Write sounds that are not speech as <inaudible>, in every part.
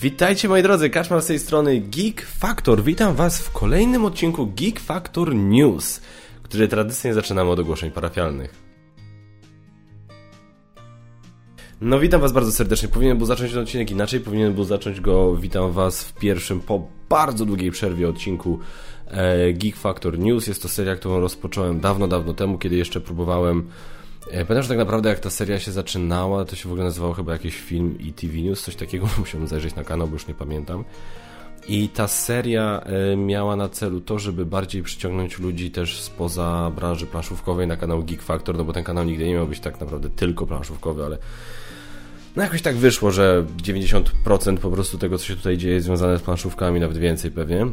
Witajcie moi drodzy, Kaszmar z tej strony Geek Factor. Witam was w kolejnym odcinku Geek Factor News, który tradycyjnie zaczynamy od ogłoszeń parafialnych. No witam was bardzo serdecznie. Powinien był zacząć ten odcinek inaczej, powinien był zacząć go, witam was w pierwszym po bardzo długiej przerwie odcinku e, Geek Factor News. Jest to seria, którą rozpocząłem dawno, dawno temu, kiedy jeszcze próbowałem pamiętam, że tak naprawdę jak ta seria się zaczynała, to się w ogóle nazywało chyba jakiś film i TV News, coś takiego, <laughs> musiałem zajrzeć na kanał, bo już nie pamiętam. I ta seria e, miała na celu to, żeby bardziej przyciągnąć ludzi też spoza branży planszówkowej na kanał Geek Factor, no bo ten kanał nigdy nie miał być tak naprawdę tylko planszówkowy, ale no jakoś tak wyszło, że 90% po prostu tego, co się tutaj dzieje, jest związane z planszówkami, nawet więcej pewnie.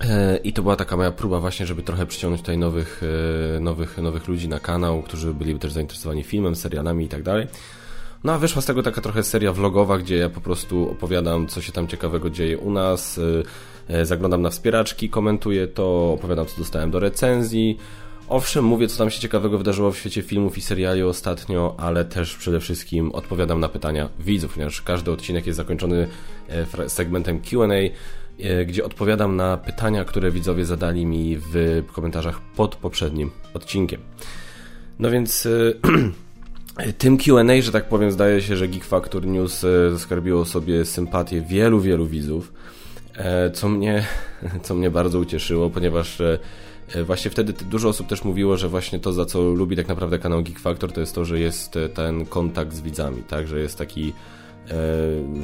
E, I to była taka moja próba właśnie, żeby trochę przyciągnąć tutaj nowych, e, nowych, nowych ludzi na kanał, którzy byli też zainteresowani filmem, serialami i tak dalej. No a wyszła z tego taka trochę seria vlogowa, gdzie ja po prostu opowiadam, co się tam ciekawego dzieje u nas, e, zaglądam na wspieraczki, komentuję to, opowiadam, co dostałem do recenzji. Owszem, mówię, co tam się ciekawego wydarzyło w świecie filmów i seriali ostatnio, ale też przede wszystkim odpowiadam na pytania widzów, ponieważ każdy odcinek jest zakończony segmentem QA, gdzie odpowiadam na pytania, które widzowie zadali mi w komentarzach pod poprzednim odcinkiem. No więc e, <clears throat> tym Q&A, że tak powiem, zdaje się, że Geek Factor News e, zaskarbiło sobie sympatię wielu, wielu widzów, co mnie, <laughs> co mnie bardzo ucieszyło, ponieważ właśnie wtedy dużo osób też mówiło, że właśnie to, za co lubi tak naprawdę kanał Geek Factor, to jest to, że jest ten kontakt z widzami, tak, że jest taki E,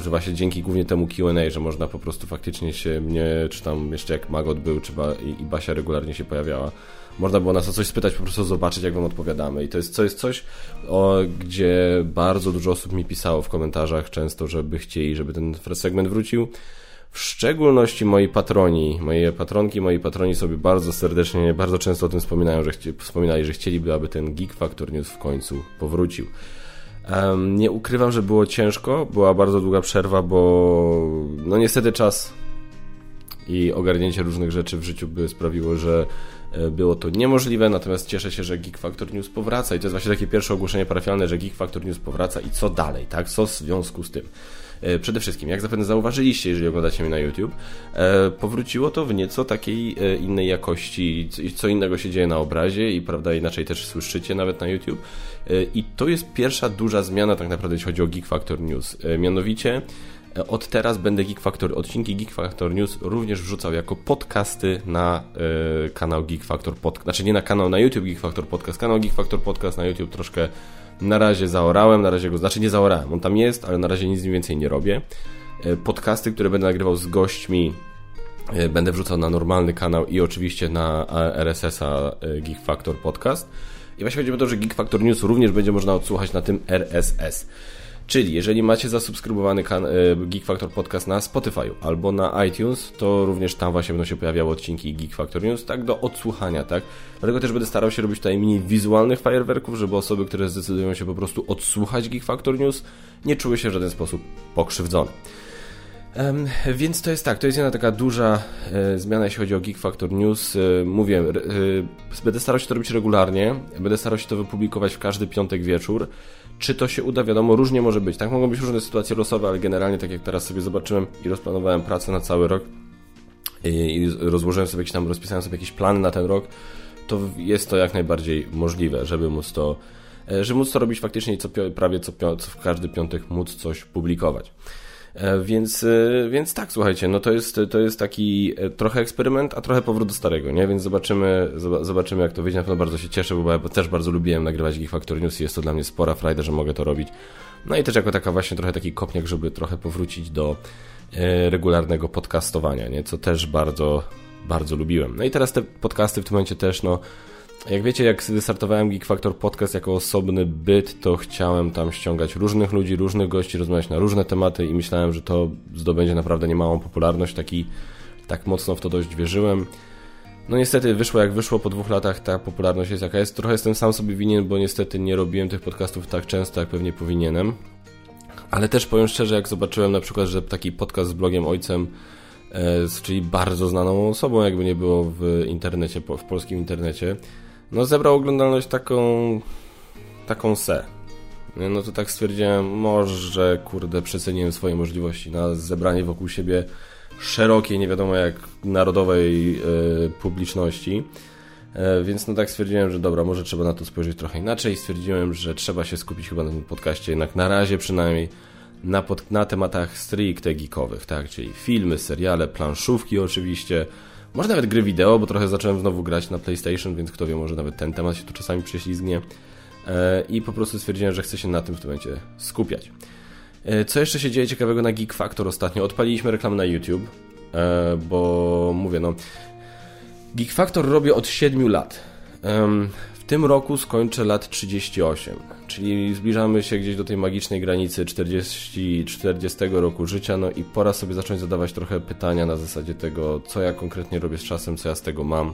że właśnie dzięki głównie temu Q&A, że można po prostu faktycznie się mnie, czy tam jeszcze jak Magot był, czy ba, i, Basia regularnie się pojawiała, można było nas o coś spytać, po prostu zobaczyć, jak wam odpowiadamy. I to jest, jest coś, o, gdzie bardzo dużo osób mi pisało w komentarzach często, żeby chcieli, żeby ten segment wrócił. W szczególności moi patroni, moje patronki, moi patroni sobie bardzo serdecznie, bardzo często o tym wspominają, że chci, wspominali, że chcieliby, aby ten Geek Factor News w końcu powrócił. Nie ukrywam, że było ciężko, była bardzo długa przerwa, bo no niestety czas i ogarnięcie różnych rzeczy w życiu by sprawiło, że e, było to niemożliwe, natomiast cieszę się, że Geek Factor News powraca i to jest właśnie takie pierwsze ogłoszenie parafialne, że Geek Factor News powraca i co dalej, tak? Co w związku z tym? E, przede wszystkim, jak zapewne zauważyliście, jeżeli oglądacie mnie na YouTube, e, powróciło to w nieco takiej e, innej jakości, co innego się dzieje na obrazie i prawda, inaczej też słyszycie nawet na YouTube. I to jest pierwsza duża zmiana tak naprawdę, jeśli chodzi o Geek Factor News. Mianowicie od teraz będę Geek Factor, odcinki Geek Factor News również wrzucał jako podcasty na y, kanał Geek Factor Podcast. Znaczy nie na kanał na YouTube Geek Factor Podcast, kanał Geek Factor Podcast na YouTube troszkę na razie zaorałem, na razie go, znaczy nie zaorałem, on tam jest, ale na razie nic więcej nie robię. E, podcasty, które będę nagrywał z gośćmi, e, będę wrzucał na normalny kanał i oczywiście na RSS-a e, Geek Factor Podcast. I właśnie chodzi o to, że Geek Factor News również będzie można odsłuchać na tym RSS. Czyli jeżeli macie zasubskrybowany e, Geek Factor Podcast na Spotify albo na iTunes, to również tam właśnie będą się pojawiały odcinki Geek Factor News, tak do odsłuchania, tak? Dlatego też będę starał się robić tutaj mini wizualnych fajerwerków, żeby osoby, które zdecydują się po prostu odsłuchać Geek Factor News, nie czuły się w żaden sposób pokrzywdzone. Um, więc to jest tak, to jest jedna taka duża e, zmiana, jeśli chodzi o Geek Factor News. E, mówię, e, będę starał się to robić regularnie, będę starał się to wypublikować w każdy piątek wieczór. Czy to się uda, wiadomo, różnie może być. Tak mogą być różne sytuacje losowe, ale generalnie, tak jak teraz sobie zobaczyłem i rozplanowałem pracę na cały rok i, i rozłożyłem sobie jakieś tam, rozpisałem sobie jakieś plany na ten rok, to jest to jak najbardziej możliwe, żeby móc to, e, żeby móc to robić faktycznie co, prawie co, co w każdy piątek móc coś publikować. E, więc, e, więc tak, słuchajcie, no to jest, to jest taki e, trochę eksperyment, a trochę powrót do starego, nie? Więc zobaczymy, zobaczymy jak to wyjdzie. Na pewno bardzo się cieszę, bo też bardzo lubiłem nagrywać Geek Factor News i jest to dla mnie spora frajda, że mogę to robić. No i też jako taka właśnie trochę taki kopniak, żeby trochę powrócić do regularnego podcastowania, nie? Co też bardzo, bardzo lubiłem. No i teraz te podcasty w tym momencie też, no jak wiecie, jak wystartowałem Geek Factor Podcast jako osobny byt, to chciałem tam ściągać różnych ludzi, różnych gości, rozmawiać na różne tematy i myślałem, że to zdobędzie naprawdę niemałą popularność. Taki, tak mocno w to dość wierzyłem. No niestety wyszło jak wyszło, po dwóch latach ta popularność jest jaka jest. Trochę jestem sam sobie winien, bo niestety nie robiłem tych podcastów tak często, jak pewnie powinienem. Ale też powiem szczerze, jak zobaczyłem na przykład, że taki podcast z blogiem ojcem, e, czyli bardzo znaną osobą, jakby nie było w internecie, w polskim internecie, no zebrał oglądalność taką taką se. No to tak stwierdziłem, może kurde przeceniłem swoje możliwości na zebranie wokół siebie szerokiej, nie wiadomo jak narodowej yy, publiczności. E, więc no tak stwierdziłem, że dobra, może trzeba na to spojrzeć trochę inaczej. Stwierdziłem, że trzeba się skupić chyba na tym podcaście jednak na razie przynajmniej na, pod, na tematach stricte geekowych, tak? Czyli filmy, seriale, planszówki oczywiście, może nawet gry wideo, bo trochę zacząłem znowu grać na PlayStation, więc kto wie, może nawet ten temat się tu czasami prześlizgnie. E, I po prostu stwierdziłem, że chcę się na tym w tym momencie skupiać. E, co jeszcze się dzieje ciekawego na Geek Factor ostatnio? Odpaliliśmy reklamę na YouTube, bo mówię, no Geek Factor robię od 7 lat. W tym roku skończę lat 38, czyli zbliżamy się gdzieś do tej magicznej granicy 40, 40 roku życia, no i pora sobie zacząć zadawać trochę pytania na zasadzie tego, co ja konkretnie robię z czasem, co ja z tego mam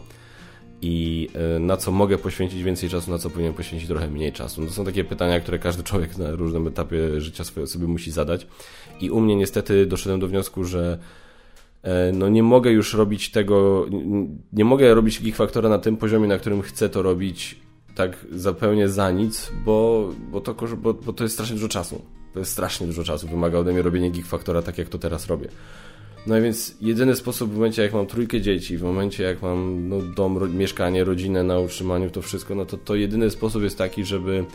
i e, na co mogę poświęcić więcej czasu, na co powinien poświęcić trochę mniej czasu. No to są takie pytania, które każdy człowiek na różnym etapie życia sobie musi zadać i u mnie niestety doszedłem do wniosku, że E, no nie mogę już robić tego, nie mogę robić Geek Factora na tym poziomie, na którym chcę to robić tak zupełnie za nic, bo, bo, to, bo, bo to jest strasznie dużo czasu. To jest strasznie dużo czasu. Wymaga ode mnie robienie Geek tak, jak to teraz robię. No i więc jedyny sposób w momencie, jak mam trójkę dzieci, w momencie, jak mam no, dom, ro mieszkanie, rodzinę na utrzymaniu, to wszystko, no to, to jedyny sposób jest taki, żeby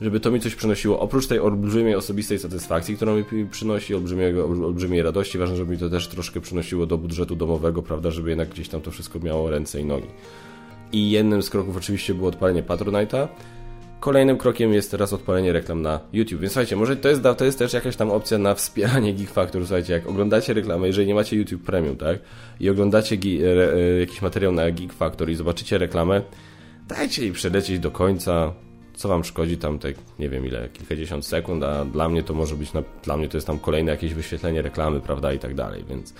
żeby to mi coś przynosiło, oprócz tej olbrzymiej osobistej satysfakcji, którą mi przynosi, olbrzymiego, olbrzymiej radości, ważne, żeby mi to też troszkę przynosiło do budżetu domowego, prawda, żeby jednak gdzieś tam to wszystko miało ręce i nogi. I jednym z kroków oczywiście było odpalenie Patronite'a, Kolejnym krokiem jest teraz odpalenie reklam na YouTube. Więc słuchajcie, może to jest, to jest też jakaś tam opcja na wspieranie Geek Factor. Słuchajcie, jak oglądacie reklamę, jeżeli nie macie YouTube Premium, tak? I oglądacie jakiś materiał na Geek Factor i zobaczycie reklamę, dajcie jej przelecieć do końca, co wam szkodzi tam te, nie wiem ile, kilkadziesiąt sekund, a dla mnie to może być, na, dla mnie to jest tam kolejne jakieś wyświetlenie reklamy, prawda, i tak dalej, więc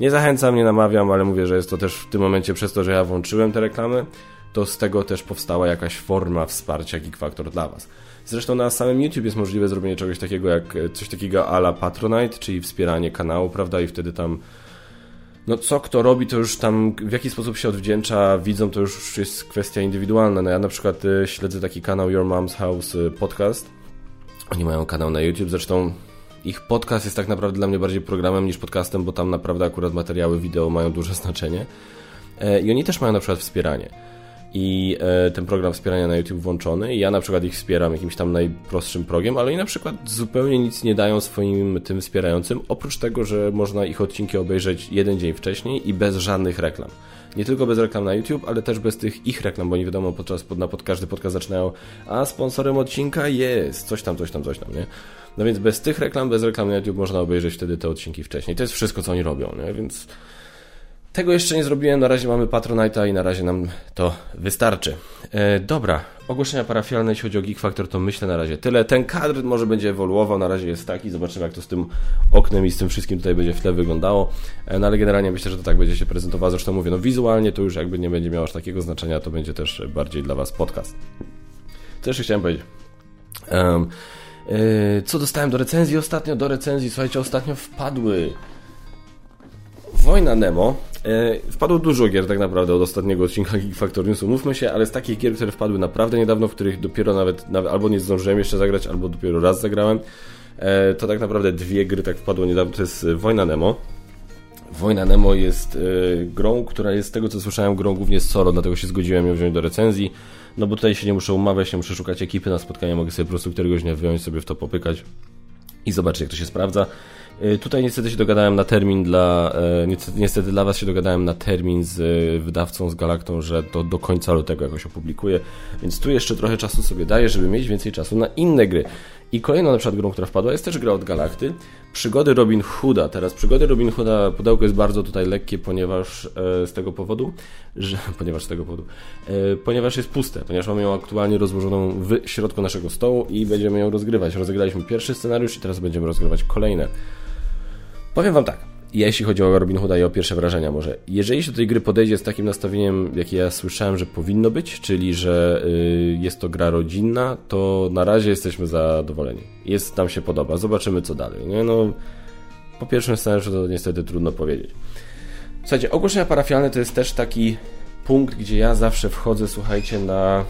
nie zachęcam, nie namawiam, ale mówię, że jest to też w tym momencie przez to, że ja włączyłem te reklamy, to z tego też powstała jakaś forma wsparcia Geek Factor dla was. Zresztą na samym YouTube jest możliwe zrobienie czegoś takiego jak coś takiego ala Patronite, czyli wspieranie kanału, prawda, i wtedy tam no co kto robi, to już tam w jaki sposób się odwdzięcza, widzą, to już jest kwestia indywidualna. No ja na przykład y, śledzę taki kanał Your Mom's House y, podcast. Oni mają kanał na YouTube, zresztą ich podcast jest tak naprawdę dla mnie bardziej programem niż podcastem, bo tam naprawdę akurat materiały wideo mają duże znaczenie. E, I oni też mają na przykład wspieranie i e, ten program wspierania na YouTube włączony. I ja na przykład ich wspieram jakimś tam najprostszym progiem, ale oni na przykład zupełnie nic nie dają swoim tym wspierającym, oprócz tego, że można ich odcinki obejrzeć jeden dzień wcześniej i bez żadnych reklam. Nie tylko bez reklam na YouTube, ale też bez tych ich reklam, bo nie wiadomo, podczas pod, na pod każdy podcast zaczynają, a sponsorem odcinka jest coś tam, coś tam, coś tam, nie? No więc bez tych reklam, bez reklam na YouTube można obejrzeć wtedy te odcinki wcześniej. To jest wszystko, co oni robią, nie? Więc tego jeszcze nie zrobiłem, na razie mamy Patronite'a i na razie nam to wystarczy. E, dobra, ogłoszenia parafialne, jeśli chodzi o Geek Factor, to myślę na razie tyle. Ten kadr może będzie ewoluował, na razie jest taki, zobaczymy jak to z tym oknem i z tym wszystkim tutaj będzie w tle wyglądało. E, no ale generalnie myślę, że to tak będzie się prezentowało. Zresztą mówię, no wizualnie to już jakby nie będzie miało aż takiego znaczenia, to będzie też bardziej dla Was podcast. Co jeszcze chciałem powiedzieć? Um, co dostałem do recenzji ostatnio? Do recenzji, słuchajcie, ostatnio wpadły Wojna Nemo. E, wpadło dużo gier tak naprawdę od ostatniego odcinka Geek Factor Newsu, mówmy się, ale z takich gier, które wpadły naprawdę niedawno, w których dopiero nawet, nawet albo nie zdążyłem jeszcze zagrać, albo dopiero raz zagrałem, e, to tak naprawdę dwie gry tak wpadło niedawno, to jest Wojna Nemo. Wojna Nemo jest e, grą, która jest z tego co słyszałem grą głównie z solo, dlatego się zgodziłem ją wziąć do recenzji, no bo tutaj się nie muszę umawiać, nie muszę szukać ekipy na spotkania, mogę sobie po prostu któregoś dnia wyjąć sobie w to popykać i zobaczyć jak to się sprawdza. Y, tutaj niestety się dogadałem na termin dla, y, niestety dla Was się dogadałem na termin z y, wydawcą, z Galaktą, że to do końca lutego jakoś opublikuję, więc tu jeszcze trochę czasu sobie daję, żeby mieć więcej czasu na inne gry. I kolejną na przykład grą, która wpadła, jest też gra od Galakty, Przygody Robin Hooda. Teraz Przygody Robin Hooda, pudełko jest bardzo tutaj lekkie, ponieważ e, z tego powodu, że, <laughs> ponieważ z tego powodu, e, ponieważ jest puste, ponieważ mamy ją aktualnie rozłożoną w środku naszego stołu i będziemy ją rozgrywać. Rozegraliśmy pierwszy scenariusz i teraz będziemy rozgrywać kolejne. Powiem Wam tak, jeśli chodzi o Robin Hooda i o pierwsze wrażenia może. Jeżeli się do tej gry podejdzie z takim nastawieniem, jakie ja słyszałem, że powinno być, czyli że y, jest to gra rodzinna, to na razie jesteśmy zadowoleni. Jest, nam się podoba. Zobaczymy co dalej. Nie? No, po pierwszym scenariuszu to niestety trudno powiedzieć. Słuchajcie, ogłoszenia parafialne to jest też taki punkt, gdzie ja zawsze wchodzę, słuchajcie, na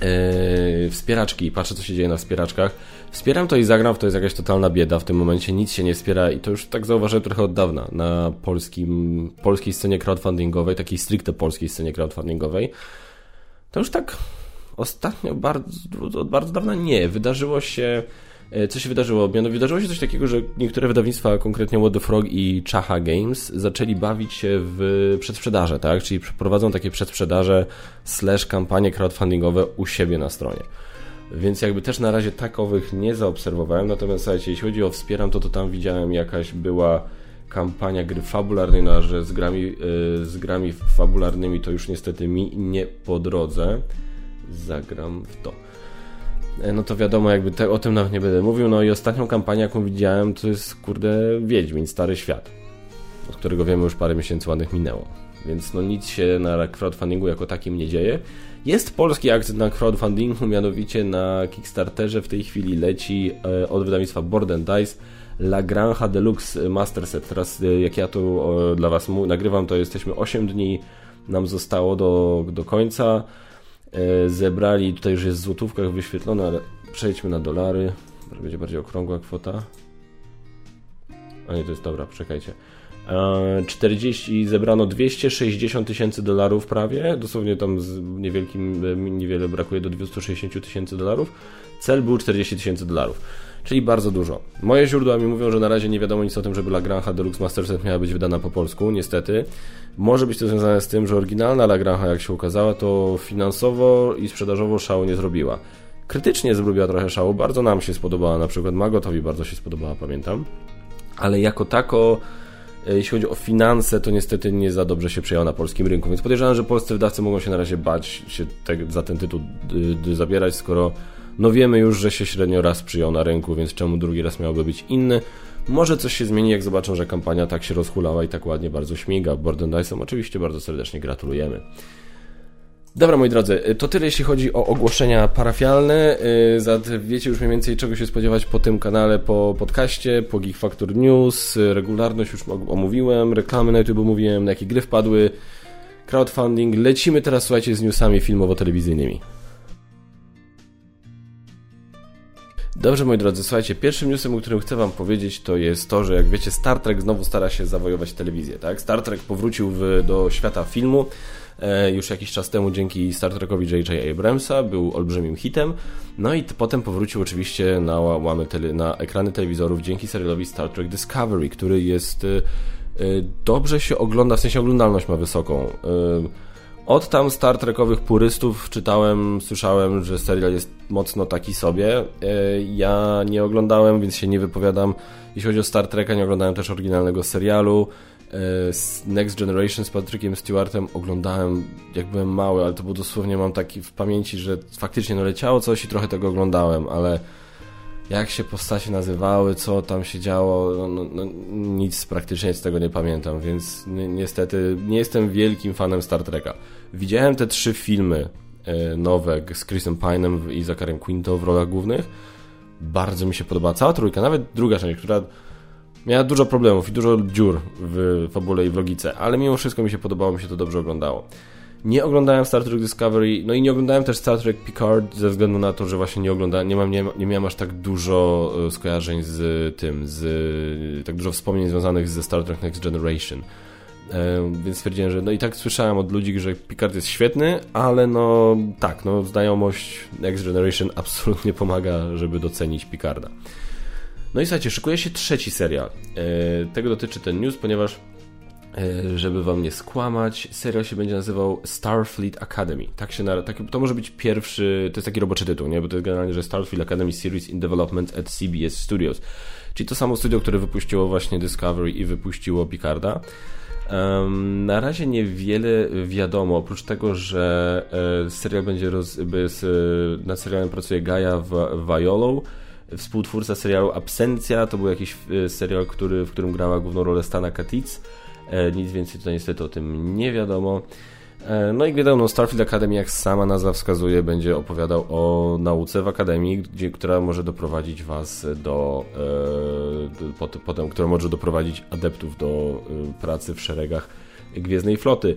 Yy, wspieraczki, patrzę co się dzieje na wspieraczkach. Wspieram to i zagram, to jest jakaś totalna bieda w tym momencie, nic się nie wspiera i to już tak zauważyłem trochę od dawna na polskim, polskiej scenie crowdfundingowej, takiej stricte polskiej scenie crowdfundingowej. To już tak ostatnio bardzo, od bardzo dawna nie. Wydarzyło się E, co się wydarzyło? Mianowicie wydarzyło się coś takiego, że niektóre wydawnictwa, konkretnie What Frog i Chaha Games, zaczęli bawić się w przedsprzedaże, tak? Czyli prowadzą takie przedsprzedaże slash kampanie crowdfundingowe u siebie na stronie. Więc jakby też na razie takowych nie zaobserwowałem, natomiast słuchajcie, jeśli chodzi o wspieram, to to tam widziałem jakaś była kampania gry fabularnej, no że z grami, yy, z grami fabularnymi to już niestety mi nie po drodze. Zagram w to. E, no to wiadomo, jakby te, o tym nawet nie będę mówił. No i ostatnią kampanię, jaką widziałem, to jest, kurde, Wiedźmin, Stary Świat, od którego wiemy już parę miesięcy ładnych minęło. Więc no nic się na crowdfundingu jako takim nie dzieje. Jest polski akcent na crowdfundingu, mianowicie na Kickstarterze w tej chwili leci e, od wydawnictwa Board and Dice La Granja Deluxe Master Set. Teraz e, jak ja tu dla Was nagrywam, to jesteśmy 8 dni nam zostało do, do końca. E, zebrali, tutaj już jest w złotówkach wyświetlone, ale przejdźmy na dolary, może będzie bardziej okrągła kwota. A nie, to jest dobra, czekajcie. 40, zebrano 260 tysięcy dolarów prawie, dosłownie tam z niewielkim, e, niewiele brakuje do 260 tysięcy dolarów. Cel był 40 tysięcy dolarów czyli bardzo dużo. Moje źródła mi mówią, że na razie nie wiadomo nic o tym, żeby La Granja Deluxe Master Set miała być wydana po polsku, niestety. Może być to związane z tym, że oryginalna La Granja, jak się ukazała, to finansowo i sprzedażowo szału nie zrobiła. Krytycznie zrobiła trochę szału, bardzo nam się spodobała, na przykład Magotowi bardzo się spodobała, pamiętam. Ale jako tako e, jeśli chodzi o finanse, to niestety nie za dobrze się przyjęła na polskim rynku, więc podejrzewam, że polscy wydawcy mogą się na razie bać się te, za ten tytuł zabierać, skoro no wiemy już, że się średnio raz przyjął na rynku, więc czemu drugi raz miałby być inny? Może coś się zmieni, jak zobaczą, że kampania tak się rozhulała i tak ładnie bardzo śmiga. Borden Dyson oczywiście bardzo serdecznie gratulujemy. Dobra, moi drodzy, to tyle jeśli chodzi o ogłoszenia parafialne. Y, wiecie już mniej więcej czego się spodziewać po tym kanale, po podcaście, po Geek Factor News. Regularność już omówiłem, reklamy na YouTube omówiłem, na jakie gry wpadły, crowdfunding. Lecimy teraz, słuchajcie, z newsami filmowo-telewizyjnymi. Dobrze, moi drodzy, słuchajcie, pierwszym newsem, o którym chcę wam powiedzieć, to jest to, że jak wiecie, Star Trek znowu stara się zawojować telewizję, tak? Star Trek powrócił w, do świata filmu już jakiś czas temu dzięki Star Trekowi J.J. Abramsa, był olbrzymim hitem, no i potem powrócił oczywiście na, łamy tele, na ekrany telewizorów dzięki serialowi Star Trek Discovery, który jest... E, e dobrze się ogląda, w sensie oglądalność ma wysoką. E, od tam Star Trekowych purystów czytałem, słyszałem, że serial jest mocno taki sobie. E, ja nie oglądałem, więc się nie wypowiadam. Jeśli chodzi o Star Treka, nie oglądałem też oryginalnego serialu. E, Next Generation z Patrickiem Stewartem oglądałem jak byłem mały, ale to było dosłownie, mam taki w pamięci, że faktycznie no leciało coś i trochę tego oglądałem, ale jak się postacie nazywały, co tam się działo, no, no, no, nic praktycznie z tego nie pamiętam, więc ni niestety nie jestem wielkim fanem Star Treka. Widziałem te trzy filmy e, nowe z Chrisem Pine'em i Zacharem Quinto w rolach głównych. Bardzo mi się podobała cała trójka, nawet druga część, która miała dużo problemów i dużo dziur w fabule i w logice, ale mimo wszystko mi się podobało, mi się to dobrze oglądało. Nie oglądałem Star Trek Discovery, no i nie oglądałem też Star Trek Picard ze względu na to, że właśnie nie oglądałem, nie, mam, nie, nie miałem aż tak dużo e, skojarzeń z tym, z tak dużo wspomnień związanych ze Star Trek Next Generation. E, więc stwierdziłem, że no i tak słyszałem od ludzi, że Picard jest świetny, ale no tak, no znajomość Next Generation absolutnie pomaga, żeby docenić Picarda. No i słuchajcie, szykuje się trzeci serial. E, tego dotyczy ten news, ponieważ E, żeby wam nie skłamać, serial się będzie nazywał Starfleet Academy. Tak się na, tak, to może być pierwszy, to jest taki roboczy tytuł, nie? Bo to jest generalnie, że Starfleet Academy Series in Development at CBS Studios. Czyli to samo studio, które wypuściło właśnie Discovery i wypuściło Picarda. Um, na razie niewiele wiadomo, oprócz tego, że e, serial będzie roz, bez, e, nad serialem pracuje Gaia Violo, współtwórca serialu Absencja, to był jakiś e, serial, który, w którym grała główną rolę Stana Katitz. E, nic więcej tutaj niestety o tym nie wiadomo. E, no i wiadomo, Starfield Academy, jak sama nazwa wskazuje, będzie opowiadał o nauce w Akademii, gdzie, która może doprowadzić Was do, e, potem, która może doprowadzić adeptów do pracy w szeregach Gwiezdnej Floty.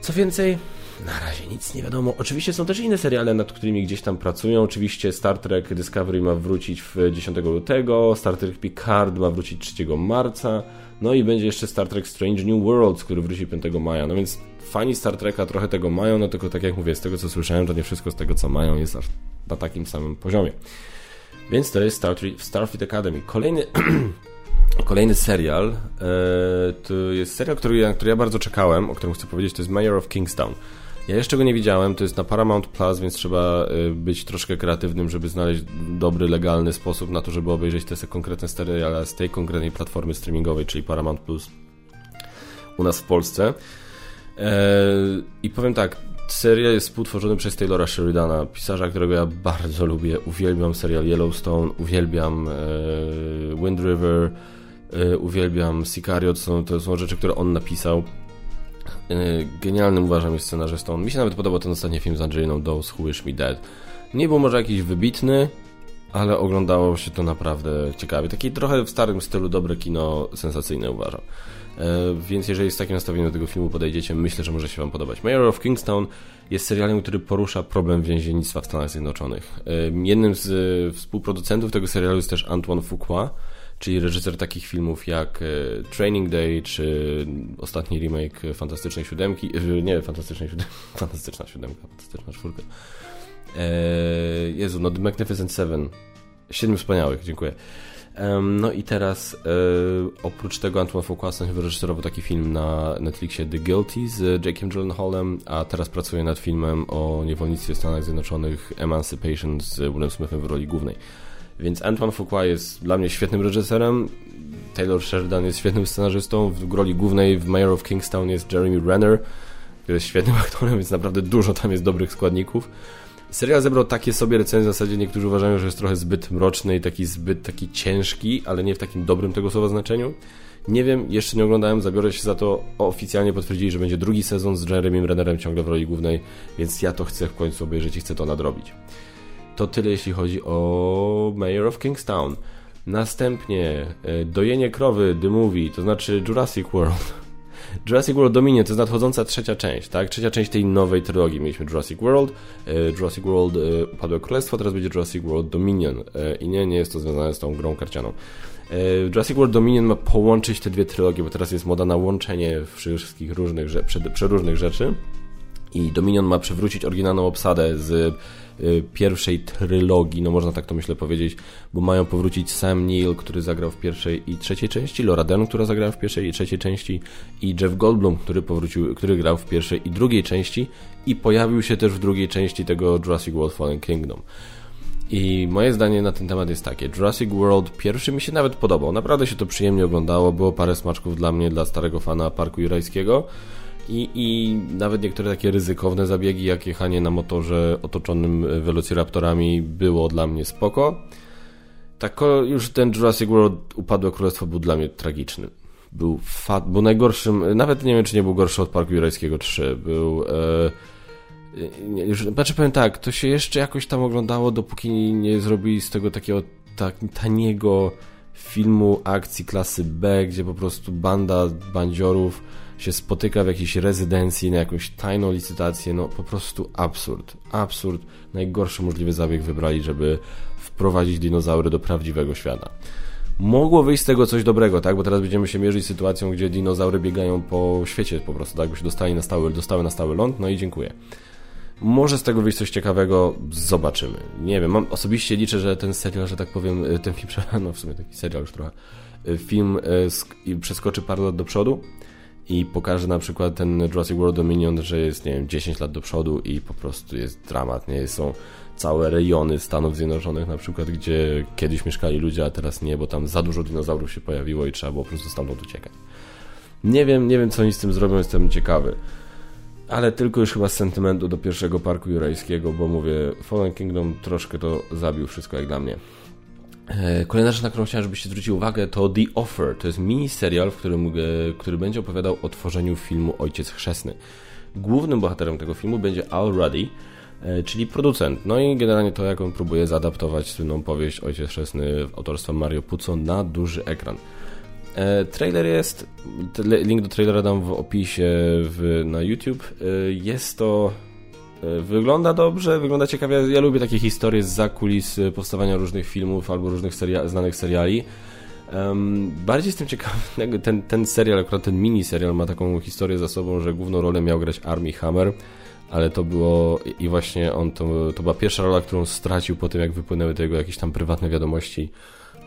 Co więcej, na razie nic nie wiadomo. Oczywiście są też inne seriale, nad którymi gdzieś tam pracują. Oczywiście Star Trek Discovery ma wrócić w 10 lutego, Star Trek Picard ma wrócić 3 marca, no i będzie jeszcze Star Trek Strange New Worlds, który wróci 5 maja. No więc fani Star Treka trochę tego mają, no tylko tak jak mówię, z tego co słyszałem, to nie wszystko z tego co mają jest aż na takim samym poziomie. Więc to jest Star Trek, Starfleet Academy. Kolejny <clears throat> Kolejny serial e, to jest serial, który, na który ja bardzo czekałem, o którym chcę powiedzieć, to jest Mayor of Kingstown. Ja jeszcze go nie widziałem, to jest na Paramount Plus, więc trzeba e, być troszkę kreatywnym, żeby znaleźć dobry, legalny sposób na to, żeby obejrzeć te konkretne seriale z tej konkretnej platformy streamingowej, czyli Paramount Plus u nas w Polsce. E, I powiem tak, serial jest współtworzony przez Taylora Sheridana, pisarza, którego ja bardzo lubię. Uwielbiam serial Yellowstone, uwielbiam Wind River, E, uwielbiam Sicario, to są, to są rzeczy, które on napisał. E, genialnym uważam jest scenarzystą. Mi się nawet podobał ten ostatni film z Angeliną Those Who Wish Me Dead. Nie był może jakiś wybitny, ale oglądało się to naprawdę ciekawie. Taki trochę w starym stylu dobre kino, sensacyjne uważam. E, więc jeżeli z takim nastawieniem do tego filmu podejdziecie, myślę, że może się Wam podobać. Mayor of Kingstown jest serialem, który porusza problem więziennictwa w Stanach Zjednoczonych. Jednym z współproducentów tego serialu jest też Antoine Fuqua, czyli reżyser takich filmów jak e, Training Day, czy ostatni remake Fantastycznej Siódemki, e, nie, Fantastycznej Siódemki, <laughs> Fantastyczna Siódemka, Fantastyczna Czwórka. Eee, Jezu, no The Magnificent Seven. Siedmiu Wspaniałych, dziękuję. no i teraz e, oprócz tego Antoine Fuqua wyreżyserował taki film na Netflixie The Guilty z Jake'em Gyllenhaalem, a teraz pracuje nad filmem o niewolnictwie w Stanach Zjednoczonych Emancipation z Willem Smithem w roli głównej. Więc Antoine Fuqua jest dla mnie świetnym reżyserem, Taylor Sheridan jest świetnym scenarzystą, w roli głównej w Mayor of Kingstown jest Jeremy Renner, który jest świetnym <laughs> aktorem, więc naprawdę dużo tam jest dobrych składników. Serial zebrał takie sobie recenzje, w zasadzie niektórzy uważają, że jest trochę zbyt mroczny i taki zbyt taki ciężki, ale nie w takim dobrym tego słowa znaczeniu. Nie wiem, jeszcze nie oglądałem, zabiorę się za to. Oficjalnie potwierdzili, że będzie drugi sezon z Jeremy Rennerem ciągle w roli głównej, więc ja to chcę w końcu obejrzeć i chcę to nadrobić. To tyle jeśli chodzi o Mayor of Kingstown. Następnie e, Dojenie krowy, The Movie, to znaczy Jurassic World. <laughs> Jurassic World Dominion to jest nadchodząca trzecia część, tak? Trzecia część tej nowej trylogii. Mieliśmy Jurassic World, e, Jurassic World e, Upadłe Królestwo, teraz będzie Jurassic World Dominion. I nie, nie jest to związane z tą grą karcianą. Jurassic World Dominion ma połączyć te dwie trylogie, bo teraz jest moda na łączenie wszystkich różnych, przeróżnych rzeczy. I Dominion ma przywrócić oryginalną obsadę z pierwszej trylogii, no można tak to myślę powiedzieć, bo mają powrócić Sam Neill, który zagrał w pierwszej i trzeciej części, Laura Dern, która zagrała w pierwszej i trzeciej części i Jeff Goldblum, który powrócił, który grał w pierwszej i drugiej części i pojawił się też w drugiej części tego Jurassic World Fallen Kingdom. I moje zdanie na ten temat jest takie. Jurassic World pierwszy mi się nawet podobał. Naprawdę się to przyjemnie oglądało. Było parę smaczków dla mnie, dla starego fana Parku Jurajskiego. I, I nawet niektóre takie ryzykowne zabiegi, jak jechanie na motorze otoczonym Velociraptorami było dla mnie spoko. Tak już ten Jurassic World Upadłe Królestwo był dla mnie tragiczny. Był fat, był najgorszym, nawet nie wiem czy nie był gorszy od Parku Jurajskiego 3. Był... E, już, znaczy powiem tak, to się jeszcze jakoś tam oglądało, dopóki nie zrobili z tego takiego tak, taniego filmu akcji klasy B, gdzie po prostu banda bandziorów się spotyka w jakiejś rezydencji na jakąś tajną licytację, no po prostu absurd. Absurd. Najgorszy możliwy zabieg wybrali, żeby wprowadzić dinozaury do prawdziwego świata. Mogło wyjść z tego coś dobrego, tak? Bo teraz będziemy się mierzyć z sytuacją, gdzie dinozaury biegają po świecie po prostu, tak? By się dostali na stały, dostały na stały ląd, no i dziękuję. Może z tego wyjść coś ciekawego, zobaczymy. Nie wiem, mam, osobiście liczę, że ten serial, że tak powiem, ten film, <laughs> no w sumie taki serial już trochę, film e, przeskoczy parę lat do przodu, i pokaże na przykład ten Jurassic World Dominion, że jest, nie wiem, 10 lat do przodu i po prostu jest dramat, nie? Są całe rejony Stanów Zjednoczonych na przykład, gdzie kiedyś mieszkali ludzie, a teraz nie, bo tam za dużo dinozaurów się pojawiło i trzeba było po prostu stamtąd uciekać. Nie wiem, nie wiem co oni z tym zrobią, jestem ciekawy. Ale tylko już chyba z sentymentu do pierwszego parku jurajskiego, bo mówię, Fallen Kingdom troszkę to zabił wszystko jak dla mnie. E, kolejna rzecz, na którą chciałem, żebyście zwrócili uwagę, to The Offer. To jest mini serial, w którym, e, który będzie opowiadał o tworzeniu filmu Ojciec Chrzestny. Głównym bohaterem tego filmu będzie Al Ruddy, e, czyli producent. No i generalnie to, jak on próbuje zaadaptować słynną powieść Ojciec Chrzestny autorstwa Mario Puzo na duży ekran. Trailer jest, link do trailera dam w opisie w, na YouTube. Jest to, wygląda dobrze, wygląda ciekawie. Ja lubię takie historie z kulis powstawania różnych filmów albo różnych seria znanych seriali. Um, bardziej jestem ciekawy, <laughs> ten, ten serial, akurat ten mini serial ma taką historię za sobą, że główną rolę miał grać Armie Hammer, ale to było i właśnie on, to, to była pierwsza rola, którą stracił po tym, jak wypłynęły tego jakieś tam prywatne wiadomości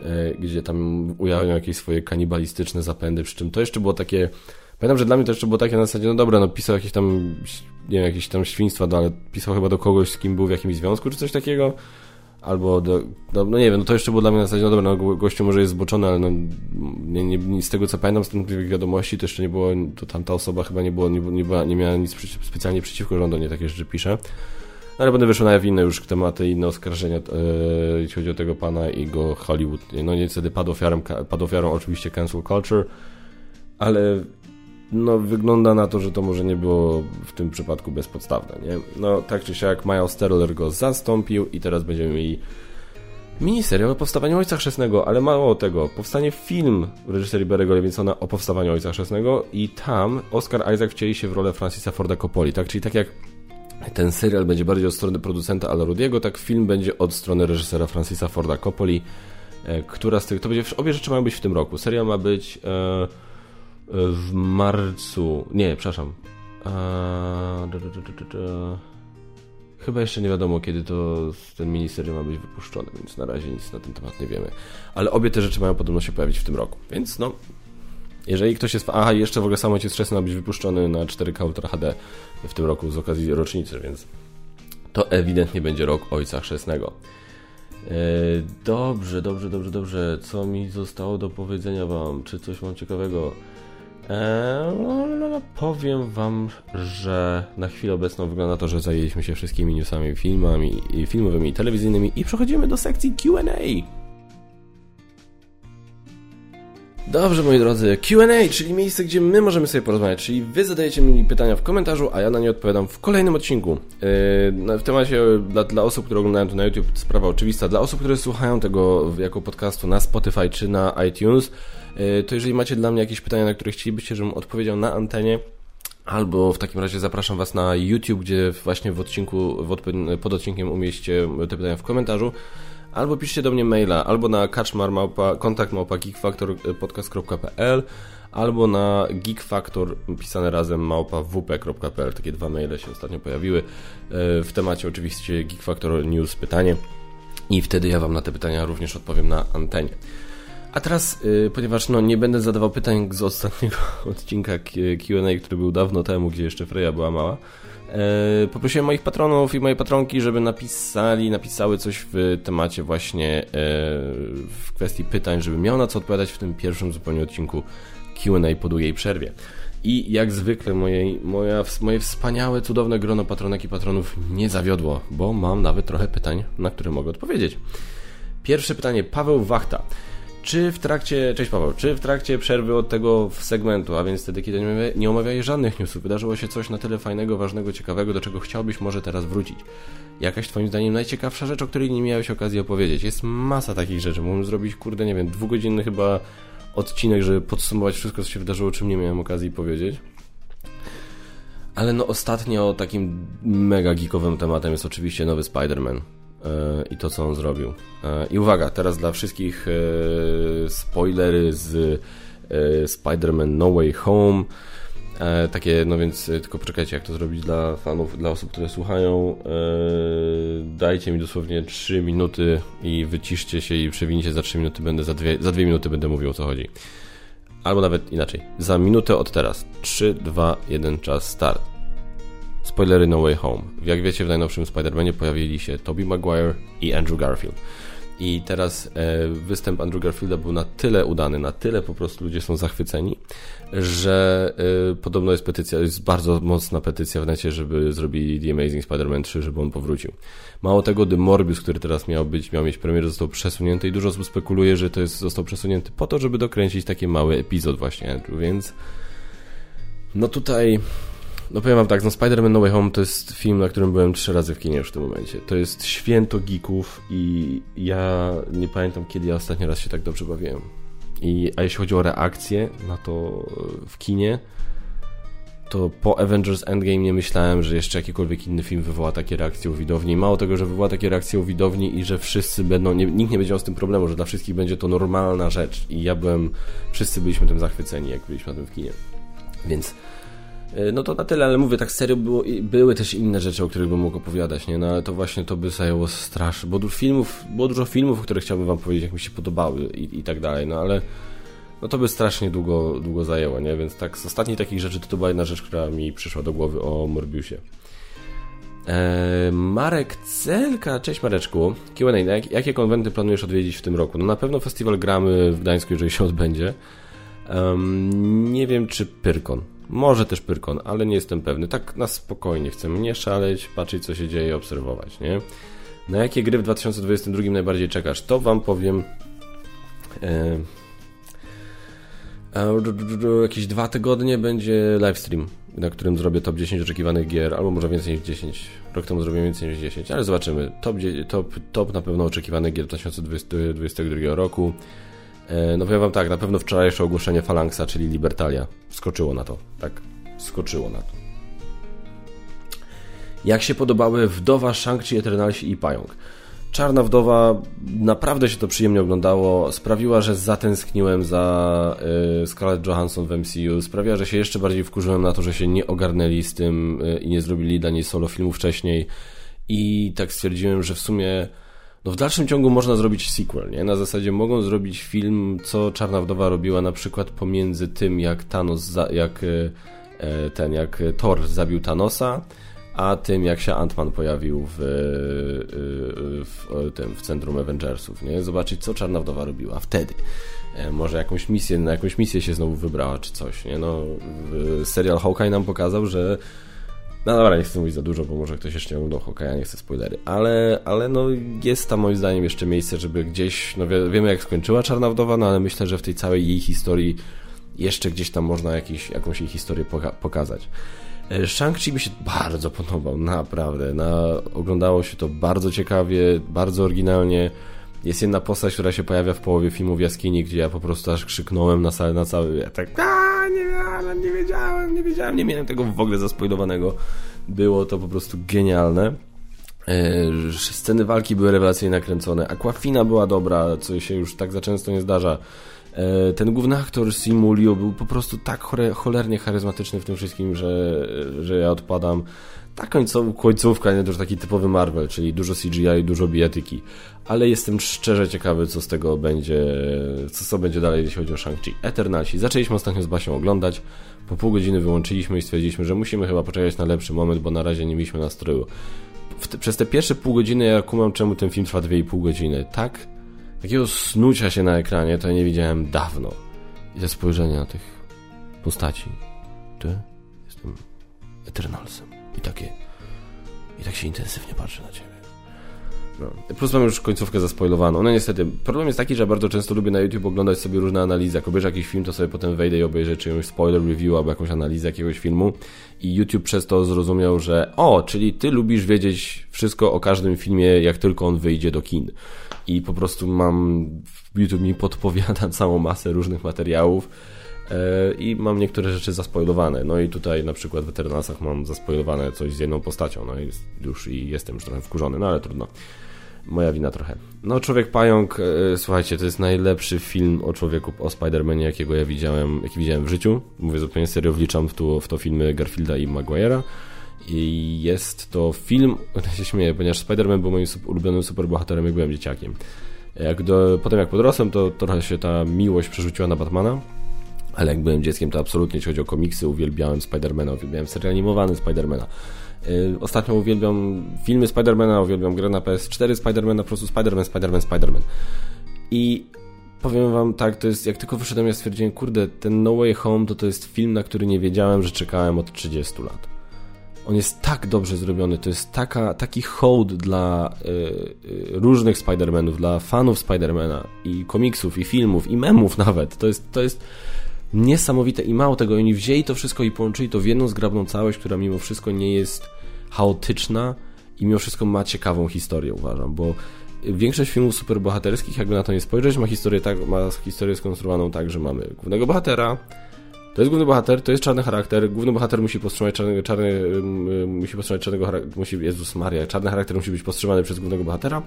E, gdzie tam ujawniał jakieś swoje kanibalistyczne zapędy, przy czym to jeszcze było takie Pamiętam, że dla mnie to jeszcze było takie na zasadzie, no dobra, no pisał jakieś tam, nie wiem, jakieś tam świństwa, no, ale pisał chyba do kogoś, z kim był w jakimś związku, czy coś takiego, albo do, no, no nie wiem, no to jeszcze było dla mnie na zasadzie, no dobra, no gościu może jest zboczony, ale no, nie, nie, z tego co pamiętam z tych wiadomości, to jeszcze nie było, to tamta osoba chyba nie było, nie, nie, była, nie miała nic specjalnie przeciwko rządu, nie takie rzeczy pisze. Ale będę wyszły na jaw inne już tematy, inne oskarżenia, e, jeśli chodzi o tego pana i go Hollywood. No niestety padł ofiarą, padł ofiarą oczywiście cancel culture, ale no wygląda na to, że to może nie było w tym przypadku bezpodstawne, nie? No tak czy siak Miles Sterler go zastąpił i teraz będziemy mieli miniserial o powstawaniu Ojca Chrzestnego, ale mało tego, powstanie film w reżyserii Barry'ego Levinsona o powstawaniu Ojca Chrzestnego i tam Oscar Isaac wcieli się w rolę Francisa Forda Coppoli, tak? Czyli tak jak ten serial będzie bardziej od strony producenta Ala Rudiego, tak film będzie od strony reżysera Francisa Forda Coppoli, e, która z tych, to będzie, obie rzeczy mają być w tym roku. Serial ma być e w marcu, nie, przepraszam, Chyba jeszcze nie wiadomo, kiedy to ten miniserial ma być wypuszczony, więc na razie nic na ten temat nie wiemy. Ale obie te rzeczy mają podobno się pojawić w tym roku. Więc no, jeżeli ktoś jest... Aha, jeszcze w ogóle samo Ojciec Chrzestny ma być wypuszczony na 4K Ultra HD w tym roku z okazji rocznicy, więc to ewidentnie będzie rok Ojca Chrzestnego. E, dobrze, dobrze, dobrze, dobrze. Co mi zostało do powiedzenia wam? Czy coś mam ciekawego? Eee, no, no, no, powiem wam, że na chwilę obecną wygląda to, że zajęliśmy się wszystkimi newsami, filmami, filmowymi i telewizyjnymi i przechodzimy do sekcji Q&A. Dobrze, moi drodzy, QA, czyli miejsce, gdzie my możemy sobie porozmawiać, czyli wy zadajecie mi pytania w komentarzu, a ja na nie odpowiadam w kolejnym odcinku. Yy, w temacie dla, dla osób, które oglądają to na YouTube, sprawa oczywista. Dla osób, które słuchają tego jako podcastu na Spotify czy na iTunes, to jeżeli macie dla mnie jakieś pytania, na które chcielibyście, żebym odpowiedział na antenie, Albo w takim razie zapraszam Was na YouTube, gdzie właśnie w odcinku, w pod odcinkiem umieście te pytania w komentarzu albo piszcie do mnie maila, albo na kaczmarmałpa, kontakt małpa geekfactorpodcast.pl albo na geekfactor pisane razem małpa wp.pl. Takie dwa maile się ostatnio pojawiły. E, w temacie oczywiście Geek Factor News pytanie i wtedy ja Wam na te pytania również odpowiem na antenie. A teraz, e, ponieważ no, nie będę zadawał pytań z ostatniego <laughs> odcinka Q&A, który był dawno temu, gdzie jeszcze Freya była mała, E, poprosiłem moich patronów i moje patronki, żeby napisali, napisały coś w temacie właśnie e, w kwestii pytań, żeby miał na co odpowiadać w tym pierwszym zupełnie odcinku Q&A po długiej przerwie. I jak zwykle moje, moja, moje wspaniałe, cudowne grono patronek i patronów nie zawiodło, bo mam nawet trochę pytań, na które mogę odpowiedzieć. Pierwsze pytanie, Paweł Wachta. Czy w trakcie, cześć Paweł, czy w trakcie przerwy od tego segmentu, a więc wtedy, kiedy nie, nie omawiałeś żadnych newsów, wydarzyło się coś na tyle fajnego, ważnego, ciekawego, do czego chciałbyś może teraz wrócić? Jakaś twoim zdaniem najciekawsza rzecz, o której nie miałeś okazji opowiedzieć? Jest masa takich rzeczy, mógłbym zrobić, kurde, nie wiem, dwugodzinny chyba odcinek, żeby podsumować wszystko, co się wydarzyło, czym nie miałem okazji powiedzieć. Ale no ostatnio takim mega geekowym tematem jest oczywiście nowy Spider-Man. E, i to, co on zrobił. E, I uwaga, teraz dla wszystkich e, spoilery z Spider-Man No Way Home. Takie, no więc tylko poczekajcie, jak to zrobić dla fanów, dla osób, które słuchają. Dajcie mi dosłownie 3 minuty i wyciszcie się i przewincie za 3 minuty. Będę za 2, za 2 minuty będę mówił o co chodzi. Albo nawet inaczej. Za minutę od teraz. 3, 2, 1, czas, start. Spoilery No Way Home. Jak wiecie, w najnowszym Spider-Manie pojawili się Tobey Maguire i Andrew Garfield. I teraz e, występ Andrew Garfielda był na tyle udany, na tyle po prostu ludzie są zachwyceni, że e, podobno jest petycja, jest bardzo mocna petycja w necie, żeby zrobili The Amazing Spider-Man 3, żeby on powrócił. Mało tego, The Morbius, który teraz miał być, miał mieć premierę, został przesunięty i dużo osób spekuluje, że to jest, został przesunięty po to, żeby dokręcić taki mały epizod właśnie Andrew, więc no tutaj no powiem wam tak, no Spider-Man No Way Home to jest film, na którym byłem trzy razy w kinie już w tym momencie. To jest święto geeków i ja nie pamiętam, kiedy ja ostatni raz się tak dobrze bawiłem. I, a jeśli chodzi o reakcję na to w kinie, to po Avengers Endgame nie myślałem, że jeszcze jakikolwiek inny film wywoła takie reakcje u widowni. Mało tego, że wywoła takie reakcje u widowni i że wszyscy będą, nie, nikt nie będzie miał z tym problemu, że dla wszystkich będzie to normalna rzecz. I ja byłem, wszyscy byliśmy tym zachwyceni, jak byliśmy na tym w kinie. Więc e, no to na tyle, ale mówię, tak serio było, były też inne rzeczy, o których bym mógł opowiadać, nie? No ale to właśnie to by zajęło strasznie, bo dużo filmów, było dużo filmów, które chciałbym wam powiedzieć, jak mi się podobały i, i tak dalej, no ale no to by strasznie długo, długo zajęło, nie? Więc tak z ostatnich takich rzeczy to, to była jedna rzecz, która mi przyszła do głowy o Morbiusie. Eee, Marek Celka, cześć Mareczku. Q&A, jak, jakie konwenty planujesz odwiedzić w tym roku? No na pewno festiwal Gramy w Gdańsku, jeżeli się odbędzie. Um, nie wiem, czy Pyrkon. Może też Pyrkon, ale nie jestem pewny. Tak na spokojnie chcemy nie szaleć, patrzeć co się dzieje, obserwować, nie? Na jakie gry w 2022 najbardziej czekasz? To wam powiem... Eee, jakieś dwa tygodnie będzie livestream, na którym zrobię top 10 oczekiwanych gier, albo może więcej niż 10. Rok temu zrobiłem więcej niż 10, ale zobaczymy. Top, top, top na pewno oczekiwanych gier 2022 roku. E, no powiem wam tak, na pewno wczorajsze ogłoszenie Phalanxa, czyli Libertalia, skoczyło na to, tak, skoczyło na to. Jak się podobały Wdowa, Shang-Chi, Eternalsi i Pająk? Czarna Wdowa, naprawdę się to przyjemnie oglądało, sprawiła, że zatęskniłem za y, Scarlett Johansson w MCU, sprawiła, że się jeszcze bardziej wkurzyłem na to, że się nie ogarnęli z tym y, i nie zrobili dla niej solo filmu wcześniej i tak stwierdziłem, że w sumie no w dalszym ciągu można zrobić sequel, nie? Na zasadzie mogą zrobić film, co Czarna Wdowa robiła na przykład pomiędzy tym, jak Thanos, jak y, ten, jak Thor zabił Thanosa, a tym jak się Ant-Man pojawił w, y, w, tym, w centrum Avengersów, nie? Zobaczyć, co Czarna Wdowa robiła wtedy. E, może jakąś misję, na jakąś misję się znowu wybrała, czy coś, nie? No, serial Hawkeye nam pokazał, że no dobra, nie chcę mówić za dużo, bo może ktoś jeszcze nie oglądał Hawkeye'a, nie chcę spoilery, ale, ale no jest tam moim zdaniem jeszcze miejsce, żeby gdzieś, no wie, wiemy jak skończyła Czarna Wdowa, no ale myślę, że w tej całej jej historii jeszcze gdzieś tam można jakiś, jakąś jej historię poka pokazać. E, Shang-Chi mi się bardzo <laughs> podobał, naprawdę. Na, oglądało się to bardzo ciekawie, bardzo oryginalnie. Jest jedna postać, która się pojawia w połowie filmu w jaskini, gdzie ja po prostu aż krzyknąłem na, cały, na cały... Ja tak, a nie wiedziałem, nie wiedziałem, nie wiedziałem, nie miałem tego w ogóle zaspoilowanego. Było to po prostu genialne. E, sceny walki były rewelacyjnie nakręcone. Aquafina była dobra, co się już tak za często nie zdarza. E, ten główny aktor Simulio był po prostu tak cholernie charyzmatyczny w tym wszystkim, że, że ja odpadam. Ta końcówka, nie to już taki typowy Marvel, czyli dużo CGI dużo bijatyki. Ale jestem szczerze ciekawy, co z tego będzie, co, co będzie dalej, jeśli chodzi o Shang-Chi. Eternalsi. Zaczęliśmy ostatnio z Basią oglądać. Po pół godziny wyłączyliśmy i stwierdziliśmy, że musimy chyba poczekać na lepszy moment, bo na razie nie mieliśmy nastroju. Te, przez te pierwsze pół godziny ja kumam, czemu ten film trwa 2,5 godziny. Tak Takiego snucia się na ekranie to ja nie widziałem dawno. I te spojrzenia tych postaci. Ty? Jestem Eternalsem. I takie... I tak się intensywnie patrzy na ciebie. No. Plus mam już końcówkę zaspoilowaną. No niestety, problem jest taki, że bardzo często lubię na YouTube oglądać sobie różne analizy. Jak obejrzę jakiś film, to sobie potem wejdę i obejrzę czyjąś spoiler review albo jakąś analizę jakiegoś filmu. I YouTube przez to zrozumiał, że o, czyli ty lubisz wiedzieć wszystko o każdym filmie, jak tylko on wyjdzie do kin i po prostu mam, YouTube mi podpowiada <laughs> całą masę różnych materiałów i mam niektóre rzeczy zaspoilowane. No i tutaj na przykład w Eternalsach mam zaspoilowane coś z jedną postacią, no i już i jestem już trochę wkurzony, no ale trudno. Moja wina trochę. No, Człowiek Pająk, e, słuchajcie, to jest najlepszy film o człowieku, o Spider-Manie, jakiego ja widziałem, jaki widziałem w życiu. Mówię zupełnie serio, wliczam w to, w to filmy Garfielda i Maguire'a. I jest to film, <laughs> ja się śmieję, ponieważ Spider-Man był moim ulubionym superbohaterem, jak byłem dzieciakiem. Jak do, potem jak podrosłem, to trochę się ta miłość przerzuciła na Batmana, ale jak byłem dzieckiem, to absolutnie, jeśli chodzi o komiksy, uwielbiałem Spidermana, uwielbiałem serial animowany Spidermana. Yy, ostatnio uwielbiam filmy Spidermana, uwielbiam grę na PS4 Spidermana, po prostu Spiderman, Spiderman, Spiderman. I powiem wam tak, to jest, jak tylko wyszedłem, ja stwierdziłem, kurde, ten No Way Home to to jest film, na który nie wiedziałem, że czekałem od 30 lat. On jest tak dobrze zrobiony, to jest taka, taki hołd dla y, y, różnych Spider-Manów, dla fanów Spidermana i komiksów, i filmów, i memów <laughs> nawet. To jest, to jest niesamowite i mało tego, oni wzięli to wszystko i połączyli to w jedną zgrabną całość, która mimo wszystko nie jest chaotyczna i mimo wszystko ma ciekawą historię, uważam, bo większość filmów superbohaterskich, jakby na to nie spojrzeć, ma historię, tak, ma historię skonstruowaną tak, że mamy głównego bohatera, to jest główny bohater, to jest czarny charakter. Główny bohater musi powstrzymać czarny, czarny musi powstrzymać czarnego charakteru, musi, Jezus Maria, czarny charakter musi być powstrzymany przez głównego bohatera.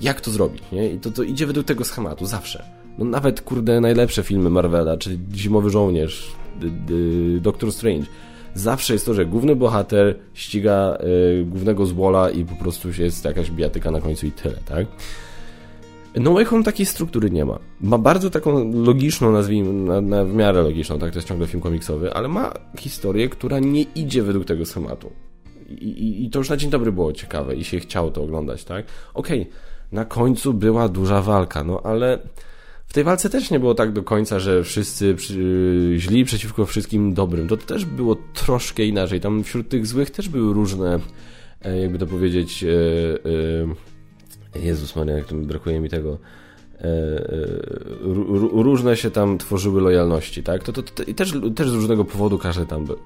Jak to zrobić, nie? I to, to idzie według tego schematu, zawsze. No nawet, kurde, najlepsze filmy Marvela, czyli Zimowy Żołnierz, Doctor Strange. Zawsze jest to, że główny bohater ściga y, głównego złola i po prostu jest jakaś bijatyka na końcu i tyle, tak? No Way Home takiej struktury nie ma. Ma bardzo taką logiczną, nazwijmy, na, na w miarę logiczną, tak, to jest ciągle film komiksowy, ale ma historię, która nie idzie według tego schematu. I, i, i to już na dzień dobry było ciekawe i się chciało to oglądać, tak? Okej, okay, na końcu była duża walka, no ale w tej walce też nie było tak do końca, że wszyscy źli przeciwko wszystkim dobrym. To też było troszkę inaczej. Tam wśród tych złych też były różne, e, jakby to powiedzieć, e, e, Jezus Maria, jak to brakuje mi tego. Różne się tam tworzyły lojalności, tak? To, to, to, I też, też z różnego powodu każdy tam był.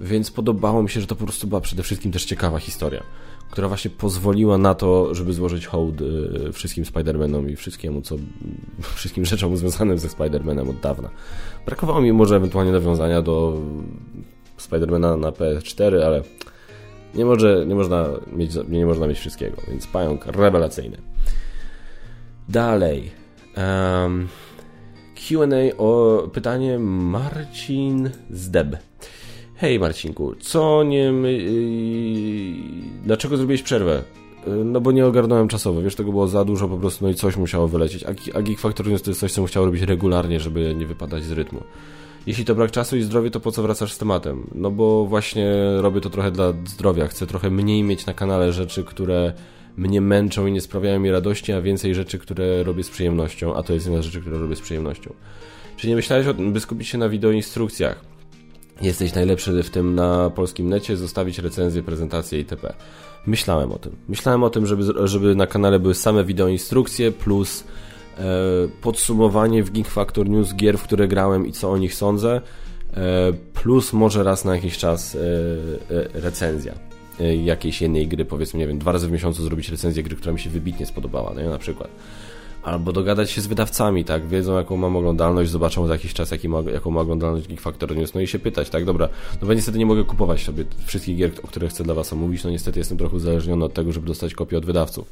Więc podobało mi się, że to po prostu była przede wszystkim też ciekawa historia która właśnie pozwoliła na to, żeby złożyć hołd y, wszystkim Spider-Manom i wszystkiemu, co, <laughs> wszystkim rzeczom związanym ze Spider-Manem od dawna. Brakowało mi może ewentualnie nawiązania do Spider-Mana na PS4, ale nie, może, nie, można mieć, nie można mieć wszystkiego, więc pająk rewelacyjny. Dalej. Um, Q&A o pytanie Marcin Zdeb. Hej Marcinku, co nie... Yy, dlaczego zrobiłeś przerwę? Yy, no bo nie ogarnąłem czasowo, wiesz, tego było za dużo po prostu, no i coś musiało wylecieć. A, a Geek Factor News to jest coś, co musiał robić regularnie, żeby nie wypadać z rytmu. Jeśli to brak czasu i zdrowie, to po co wracasz z tematem? No bo właśnie robię to trochę dla zdrowia. Chcę trochę mniej mieć na kanale rzeczy, które mnie męczą i nie sprawiają mi radości, a więcej rzeczy, które robię z przyjemnością, a to jest jedna z rzeczy, które robię z przyjemnością. Czy nie myślałeś o tym, by skupić się na wideoinstrukcjach? Jesteś najlepszy w tym na polskim necie, zostawić recenzję, prezentację itp. Myślałem o tym. Myślałem o tym, żeby, żeby na kanale były same wideoinstrukcje plus e, podsumowanie w Geek Factor News gier, w które grałem i co o nich sądzę, e, plus może raz na jakiś czas e, e recenzja e, jakiejś jednej gry, powiedzmy, nie wiem, dwa razy w miesiącu zrobić recenzję gry, która mi się wybitnie spodobała, no, na przykład albo dogadać się z wydawcami, tak, wiedzą jaką mam oglądalność, zobaczą za jakiś czas jaki ma, jaką ma oglądalność Geek Factor News, no i się pytać, tak, dobra, no bo niestety nie mogę kupować sobie wszystkich gier, o których chcę dla Was omówić, no niestety jestem trochę uzależniony od tego, żeby dostać kopię od wydawców.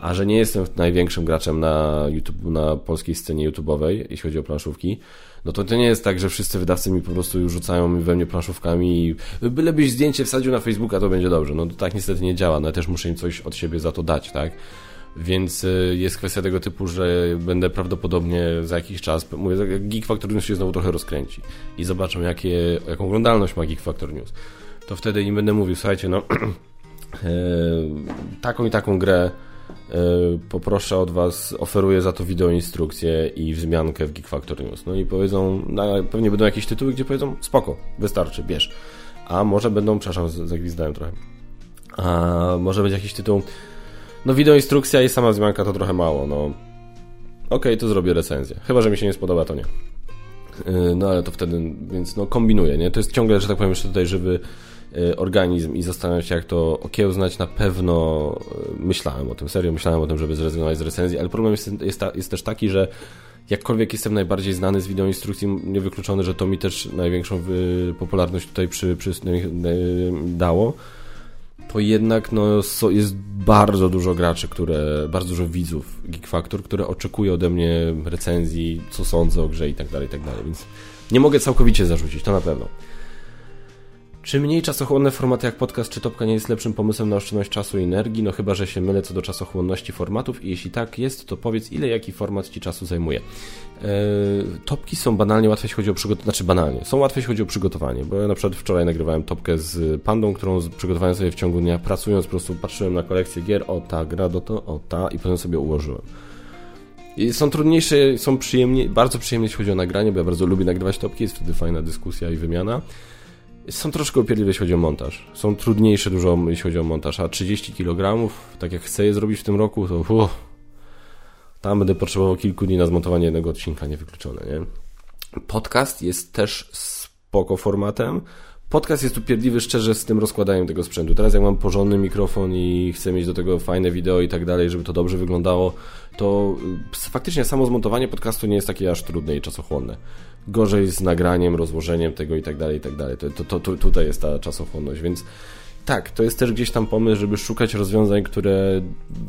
A że nie jestem największym graczem na YouTube, na polskiej scenie YouTube'owej, jeśli chodzi o planszówki, no to to nie jest tak, że wszyscy wydawcy mi po prostu już rzucają we mnie planszówkami i bylebyś zdjęcie wsadził na Facebooka, to będzie dobrze. No to tak niestety nie działa, no ja też muszę im coś od siebie za to dać, tak? Więc y, jest kwestia tego typu, że będę prawdopodobnie za jakiś czas, mówię, Geek Factor News się znowu trochę rozkręci i zobaczą, jakie, jaką oglądalność ma Geek Factor News. To wtedy im będę mówił, słuchajcie, no <clears throat> e, taką i taką grę e, poproszę od Was, oferuję za to wideo instrukcję i wzmiankę w Geek Factor News. No i powiedzą, no, pewnie będą jakieś tytuły, gdzie powiedzą, spoko, wystarczy, bierz. A może będą, przepraszam, zagwizdałem trochę. A może będzie jakiś tytuł no wideoinstrukcja i sama wzmianka to trochę mało, no. Okej, okay, to zrobię recenzję. Chyba, że mi się nie spodoba, to nie. Yy, no ale to wtedy, więc no kombinuję, nie? To jest ciągle, że tak powiem, jeszcze tutaj żywy yy, organizm i zastanawiam się, jak to okiełznać. Na pewno yy, myślałem o tym, serio myślałem o tym, żeby zrezygnować z recenzji, ale problem jest, jest, jest też taki, że jakkolwiek jestem najbardziej znany z wideoinstrukcji, niewykluczony, że to mi też największą popularność tutaj przy, przy, dało to jednak no, jest bardzo dużo graczy, które, bardzo dużo widzów Geek Factor, które oczekuje ode mnie recenzji, co sądzę o grze i tak dalej, i tak dalej, więc nie mogę całkowicie zarzucić, to na pewno. Czy mniej czasochłonne formaty jak podcast czy topka nie jest lepszym pomysłem na oszczędność czasu i energii? No chyba, że się mylę co do czasochłonności formatów i jeśli tak jest, to powiedz ile jaki format Ci czasu zajmuje. Eee, topki są banalnie łatwe jeśli chodzi o przygotowanie, znaczy banalnie, są łatwe jeśli chodzi o przygotowanie, bo ja na przykład wczoraj nagrywałem topkę z Pandą, którą przygotowałem sobie w ciągu dnia, pracując po prostu patrzyłem na kolekcję gier, o ta gra, do to, o ta i potem sobie ułożyłem. I są trudniejsze, są przyjemnie, bardzo przyjemnie jeśli chodzi o nagranie, bo ja bardzo lubię nagrywać topki, jest wtedy fajna dyskusja i wymiana są troszkę upierdliwe, jeśli chodzi o montaż. Są trudniejsze dużo, jeśli chodzi o montaż, a 30 kg, tak jak chcę je zrobić w tym roku, to uff, tam będę potrzebował kilku dni na zmontowanie jednego odcinka, niewykluczone, nie? Podcast jest też spoko formatem. Podcast jest upierdliwy szczerze z tym rozkładaniem tego sprzętu. Teraz jak mam porządny mikrofon i chcę mieć do tego fajne wideo i tak dalej, żeby to dobrze wyglądało, to y, faktycznie samo zmontowanie podcastu nie jest takie aż trudne i czasochłonne. Gorzej z nagraniem, rozłożeniem tego i tak dalej, i tak dalej. To, to, to, tutaj jest ta czasochłonność, więc tak, to jest też gdzieś tam pomysł, żeby szukać rozwiązań, które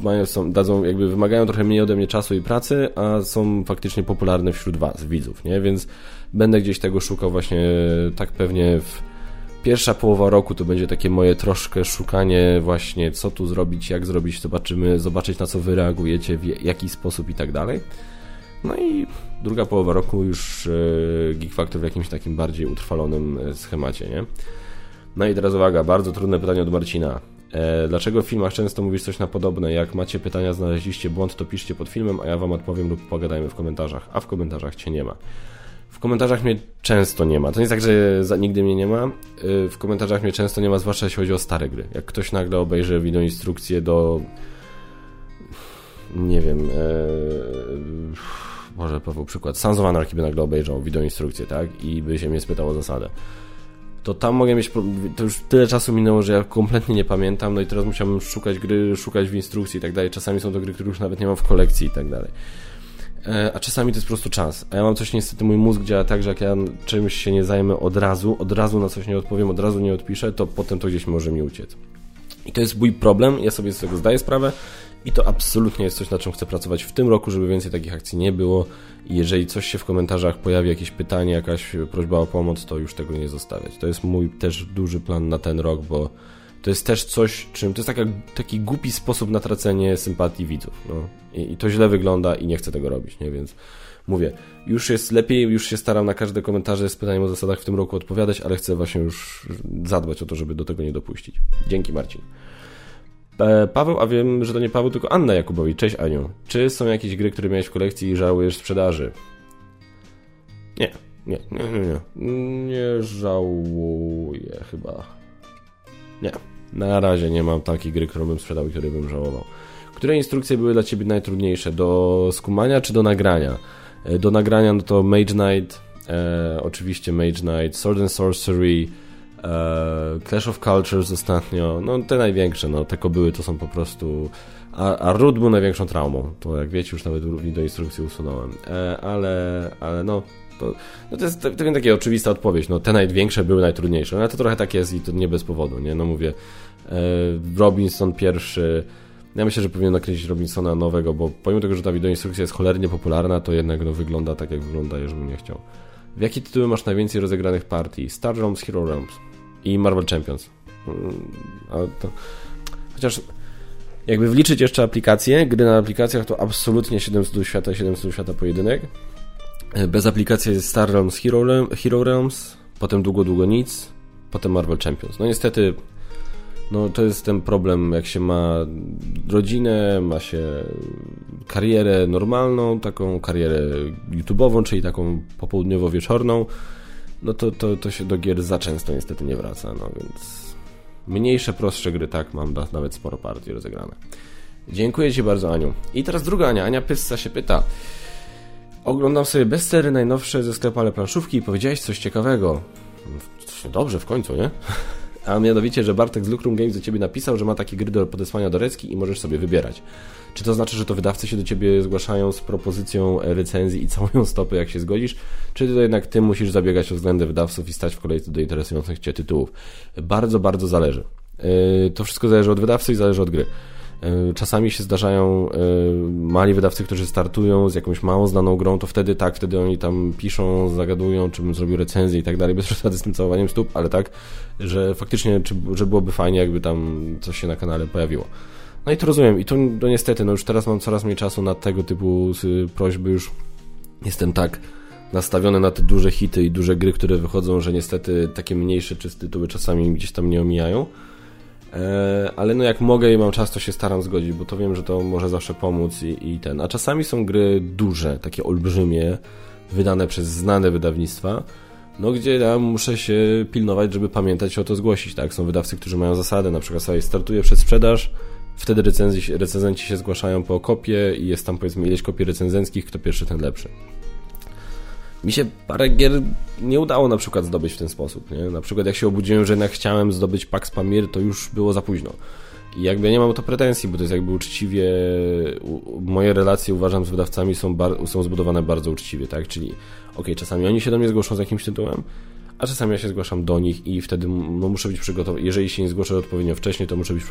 mają, są, dadzą, jakby wymagają trochę mniej ode mnie czasu i pracy, a są faktycznie popularne wśród Was, widzów, nie? Więc będę gdzieś tego szukał właśnie tak pewnie w pierwsza połowa roku to będzie takie moje troszkę szukanie właśnie co tu zrobić, jak zrobić, zobaczymy, zobaczyć na co wy reagujecie, w jaki sposób i tak dalej. No i druga połowa roku już e, Geek Factor w jakimś takim bardziej utrwalonym e, schemacie, nie? No i teraz uwaga, bardzo trudne pytanie od Marcina. E, dlaczego w filmach często mówisz coś na podobne? Jak macie pytania, znaleźliście błąd, to piszcie pod filmem, a ja wam odpowiem lub pogadajmy w komentarzach. A w komentarzach cię nie ma. W komentarzach mnie często nie ma. To nie jest tak, że za, nigdy mnie nie ma. E, w komentarzach mnie często nie ma, zwłaszcza jeśli chodzi o stare gry. Jak ktoś nagle obejrzy wideo instrukcję do nie wiem ee, może Paweł przykład Sons of Anarchy by nagle obejrzał wideo instrukcję, tak? I by się mnie spytał o zasadę to tam mogę mieć. To już tyle czasu minęło, że ja kompletnie nie pamiętam, no i teraz musiałbym szukać gry, szukać w instrukcji i tak dalej. Czasami są to gry, które już nawet nie mam w kolekcji i tak dalej. E, a czasami to jest po prostu czas. A ja mam coś, niestety, mój mózg działa tak, że jak ja czymś się nie zajmę od razu, od razu na coś nie odpowiem, od razu nie odpiszę, to potem to gdzieś może mi uciec. I to jest mój problem, ja sobie z tego zdaję sprawę i to absolutnie jest coś, na czym chcę pracować w tym roku, żeby więcej takich akcji nie było. I jeżeli coś się w komentarzach pojawi, jakieś pytanie, jakaś prośba o pomoc, to już tego nie zostawiać. To jest mój też duży plan na ten rok, bo to jest też coś, czym to jest taka, taki głupi sposób na tracenie sympatii widzów. No. I, I, to źle wygląda i nie chcę tego robić, nie? Więc mówię, już jest lepiej, już się staram na każde komentarze z pytaniem o zasadach w tym roku odpowiadać, ale chcę właśnie już zadbać o to, żeby do tego nie dopuścić. Dzięki Marcin. E, Paweł, a wiem, że to nie Paweł, tylko Anna Jakubowi. Cześć Aniu. Czy są jakieś gry, które miałeś w kolekcji i żałujesz sprzedaży? Nie, nie, nie, nie, nie. Nie żałuję chyba. Nie. Na razie nie mam takiej gry, którą bym sprzedał i której bym żałował. Które instrukcje były dla Ciebie najtrudniejsze? Do skumania czy do nagrania? E, do nagrania no to Mage Knight, e, oczywiście Mage Knight, Sword and Sorcery, E, Clash of Cultures ostatnio, no te największe, no te kobyły to są po prostu... A, a Root był największą traumą, to jak wiecie już nawet do instrukcji usunąłem, e, ale, ale no to, no to jest to, to taka oczywista odpowiedź. No, te największe były najtrudniejsze. Ale to trochę tak jest i to nie bez powodu, nie? No mówię, e, Robinson pierwszy. Ja myślę, że powinien nakręcić Robinsona nowego, bo pomimo tego, że ta wideoinstrukcja jest cholernie popularna, to jednak no, wygląda tak, jak wygląda, bym nie chciał. W jakie tytuły masz najwięcej rozegranych partii? Star Realms, Hero Realms i Marvel Champions. Mm, ale to... Chociaż jakby wliczyć jeszcze aplikacje, gry na aplikacjach to absolutnie 700 świata, 700 świata pojedynek. Bez aplikacji jest Star Realms, Hero, Hero Realms, potem długo, długo nic, potem Marvel Champions. No niestety no to jest ten problem, jak się ma rodzinę, ma się karierę normalną, taką karierę YouTube'ową, czyli taką popołudniowo-wieczorną, no to, to, to się do gier za często niestety nie wraca, no więc mniejsze, prostsze gry, tak, mam nawet sporo partii rozegrane. Dziękuję Ci bardzo, Aniu. I teraz druga Ania, Ania Pyssa się pyta. Oglądam sobie bestsery najnowsze ze sklepu Ale Planszówki i powiedziałeś coś ciekawego. Dobrze, w końcu, nie? <laughs> a mianowicie, że Bartek z Lucrum Games do ciebie napisał, że ma takie gry do podesłania do recki i możesz sobie wybierać. Czy to znaczy, że to wydawcy się do ciebie zgłaszają z propozycją recenzji i całują stopy, jak się zgodzisz? Czy to jednak ty musisz zabiegać o względy wydawców i stać w kolejce do interesujących cię tytułów? Bardzo, bardzo zależy. Yy, to wszystko zależy od wydawcy i zależy od gry. E, czasami się zdarzają e, mali wydawcy, którzy startują z jakąś mało znaną grą, to wtedy tak, wtedy oni tam piszą, zagadują, czy bym zrobił recenzję i tak dalej, bez <laughs> przesady z tym całowaniem stóp, ale tak, że faktycznie, czy, że byłoby fajnie, jakby tam coś się na kanale pojawiło. No i to rozumiem. I to, to niestety, no już teraz mam coraz mniej czasu na tego typu prośby, już jestem tak nastawiony na te duże hity i duże gry, które wychodzą, że niestety takie mniejsze czyste tytuły czasami gdzieś tam nie omijają. E, ale no jak mogę i mam czas, to się staram zgodzić, bo to wiem, że to może zawsze pomóc i, i ten. A czasami są gry duże, takie olbrzymie, wydane przez znane wydawnictwa, no gdzie ja muszę się pilnować, żeby pamiętać o to zgłosić, tak? Są wydawcy, którzy mają zasadę, na przykład sobie startuje przed sprzedaż, wtedy recenzenci się zgłaszają po kopie i jest tam powiedzmy ileś kopii recenzenckich, kto pierwszy, ten lepszy. Mi się parę gier nie udało na przykład zdobyć w ten sposób, nie? Na przykład jak się obudziłem, że jednak chciałem zdobyć Pax Pamir, to już było za późno. I jakby nie mam to pretensji, bo to jest jakby uczciwie, moje relacje uważam z wydawcami są, bar, są zbudowane bardzo uczciwie, tak? Czyli okej, okay, czasami oni się do mnie zgłoszą z jakimś tytułem, a czasami ja się zgłaszam do nich i wtedy no, muszę być przygotowany. Jeżeli się nie zgłoszę odpowiednio wcześniej, to muszę być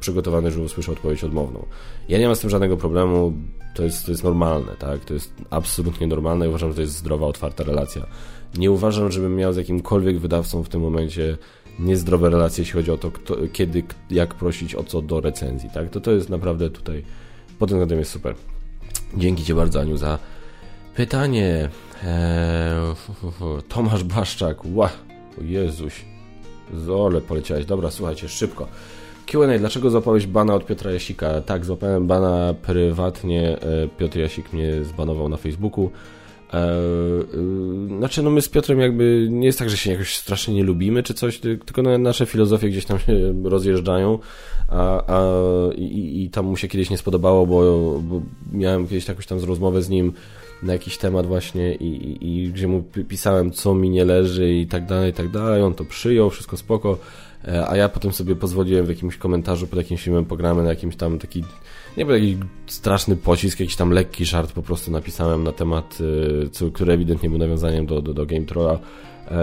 przygotowany, żeby usłyszeć odpowiedź odmowną. Ja nie mam z tym żadnego problemu, to jest, to jest normalne, tak? To jest absolutnie normalne i uważam, że to jest zdrowa, otwarta relacja. Nie uważam, żebym miał z jakimkolwiek wydawcą w tym momencie niezdrowe relacje, jeśli chodzi o to, kto, kiedy, jak prosić o co do recenzji, tak? To to jest naprawdę tutaj, pod tym względem jest super. Dzięki Ci bardzo, Aniu, za pytanie. Eee, Tomasz Baszczak, ła, o Jezuś, zole poleciałeś. Dobra, słuchajcie, szybko. Q&A, dlaczego złapałeś bana od Piotra Jasika? Tak, złapałem bana prywatnie, e, Piotr Jasik mnie zbanował na Facebooku. Eee, znaczy, no my z Piotrem jakby nie jest tak, że się jakoś strasznie nie lubimy czy coś, tylko nasze filozofie gdzieś tam się rozjeżdżają, a, a i, i, tam mu się kiedyś nie spodobało, bo, bo miałem kiedyś jakąś tam rozmowę z nim na jakiś temat właśnie i, i, i gdzie mu pisałem, co mi nie leży i tak dalej, i tak dalej, on to przyjął, wszystko spoko, e, a ja potem sobie pozwoliłem w jakimś komentarzu pod jakimś filmem programy na jakimś tam taki nie był jakiś straszny pocisk, jakiś tam lekki żart po prostu napisałem na temat, co, który ewidentnie był nawiązaniem do, do, do Game Trolla. e,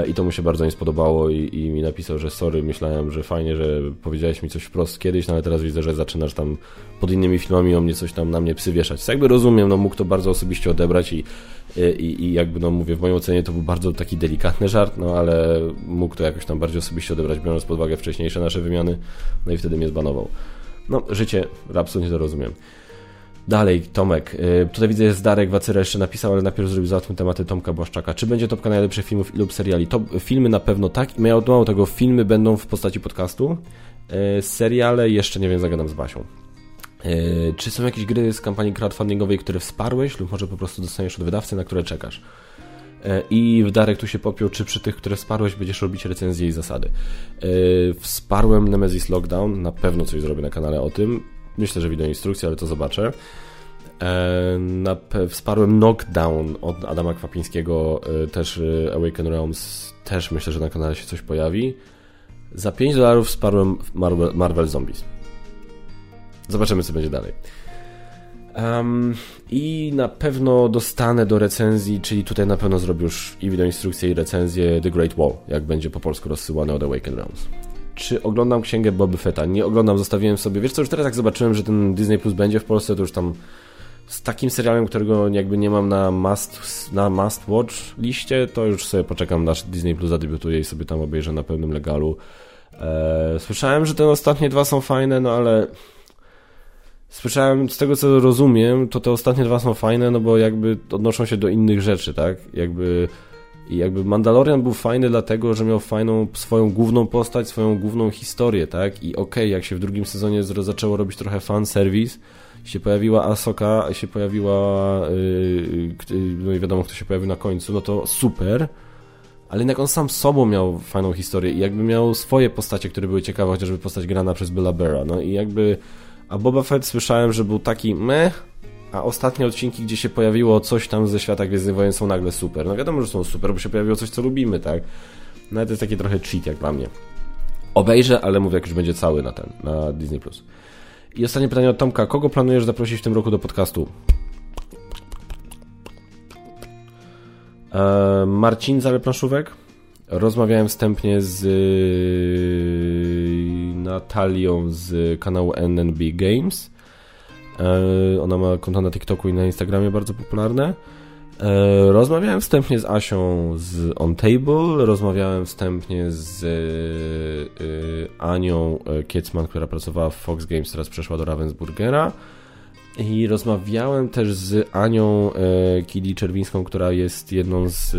i to mu się bardzo nie spodobało i, i, mi napisał, że sorry, myślałem, że fajnie, że powiedziałeś mi coś wprost kiedyś, no ale teraz widzę, że zaczynasz tam pod innymi filmami o mnie coś tam na mnie przywieszać. Co jakby rozumiem, no mógł to bardzo osobiście odebrać i, i, i jakby no mówię, w mojej ocenie to był bardzo taki delikatny żart, no ale mógł to jakoś tam bardziej osobiście odebrać, biorąc pod uwagę wcześniejsze nasze wymiany, no i wtedy mnie zbanował. No, życie, absolutnie to rozumiem. Dalej, Tomek. Yy, tutaj widzę, jest Darek Wacyra jeszcze napisał, ale najpierw zrobił załatwmy tematy Tomka Błaszczaka. Czy będzie topka najlepszych filmów lub seriali? Filmy na pewno tak i mało tego, filmy będą w postaci podcastu. Yy, seriale jeszcze nie wiem, zagadam z Basią. Yy, czy są jakieś gry z kampanii crowdfundingowej, które wsparłeś lub może po prostu dostaniesz od wydawcy, na które czekasz? I Darek tu się popiął, czy przy tych, które wsparłeś, będziesz robić recenzje i zasady. Wsparłem Nemesis Lockdown, na pewno coś zrobię na kanale o tym. Myślę, że wideo instrukcję, ale to zobaczę. E, na, wsparłem Knockdown od Adama Kwapińskiego, też Awaken Realms, też myślę, że na kanale się coś pojawi. Za 5 dolarów wsparłem Marvel, Marvel Zombies. Zobaczymy, co będzie dalej. Um, I na pewno dostanę do recenzji, czyli tutaj na pewno zrobię już i wideoinstrukcję i recenzję The Great Wall, jak będzie po polsku rozsyłane od Awaken Realms. Czy oglądam księgę Boba Fetta? Nie oglądam, zostawiłem sobie. Wiesz co, już teraz jak zobaczyłem, że ten Disney Plus będzie w Polsce, to już tam z takim serialem, którego jakby nie mam na must, na must watch liście, to już sobie poczekam, aż Disney Plus zadebiutuje i sobie tam obejrzę na pełnym legalu. Eee, słyszałem, że te ostatnie dwa są fajne, no ale Słyszałem, z tego co rozumiem, to te ostatnie dwa są fajne, no bo jakby odnoszą się do innych rzeczy, tak? Jakby, jakby Mandalorian był fajny dlatego, że miał fajną swoją główną postać, swoją główną historię, tak? I okej, okay, jak się w drugim sezonie zaczęło robić trochę fan service, się pojawiła Asoka, się pojawiła, yy, no i wiadomo kto się pojawił na końcu, no to super, ale jednak on sam sobą miał fajną historię i jakby miał swoje postacie, które były ciekawe, chociażby postać grana przez Billa Bera, no i jakby a Boba Fett słyszałem, że był taki meh, a ostatnie odcinki, gdzie się pojawiło coś tam ze świata Gwiezdnych Wojen są nagle super. No wiadomo, że są super, bo się pojawiło coś, co lubimy, tak? No to jest taki trochę cheat jak dla mnie. Obejrzę, ale mówię, jak już będzie cały na ten, na Disney+. I ostatnie pytanie od Tomka. Kogo planujesz zaprosić w tym roku do podcastu? Eee, Marcin Zaleplaszówek. Rozmawiałem wstępnie z y, Natalią z kanału NNB Games. E, ona ma konto na TikToku i na Instagramie bardzo popularne. E, rozmawiałem wstępnie z Asią z On Table, rozmawiałem wstępnie z y, Anią Kiecman, która pracowała w Fox Games, teraz przeszła do Ravensburgera. I rozmawiałem też z Anią e, Kili Czerwińską, która jest jedną z.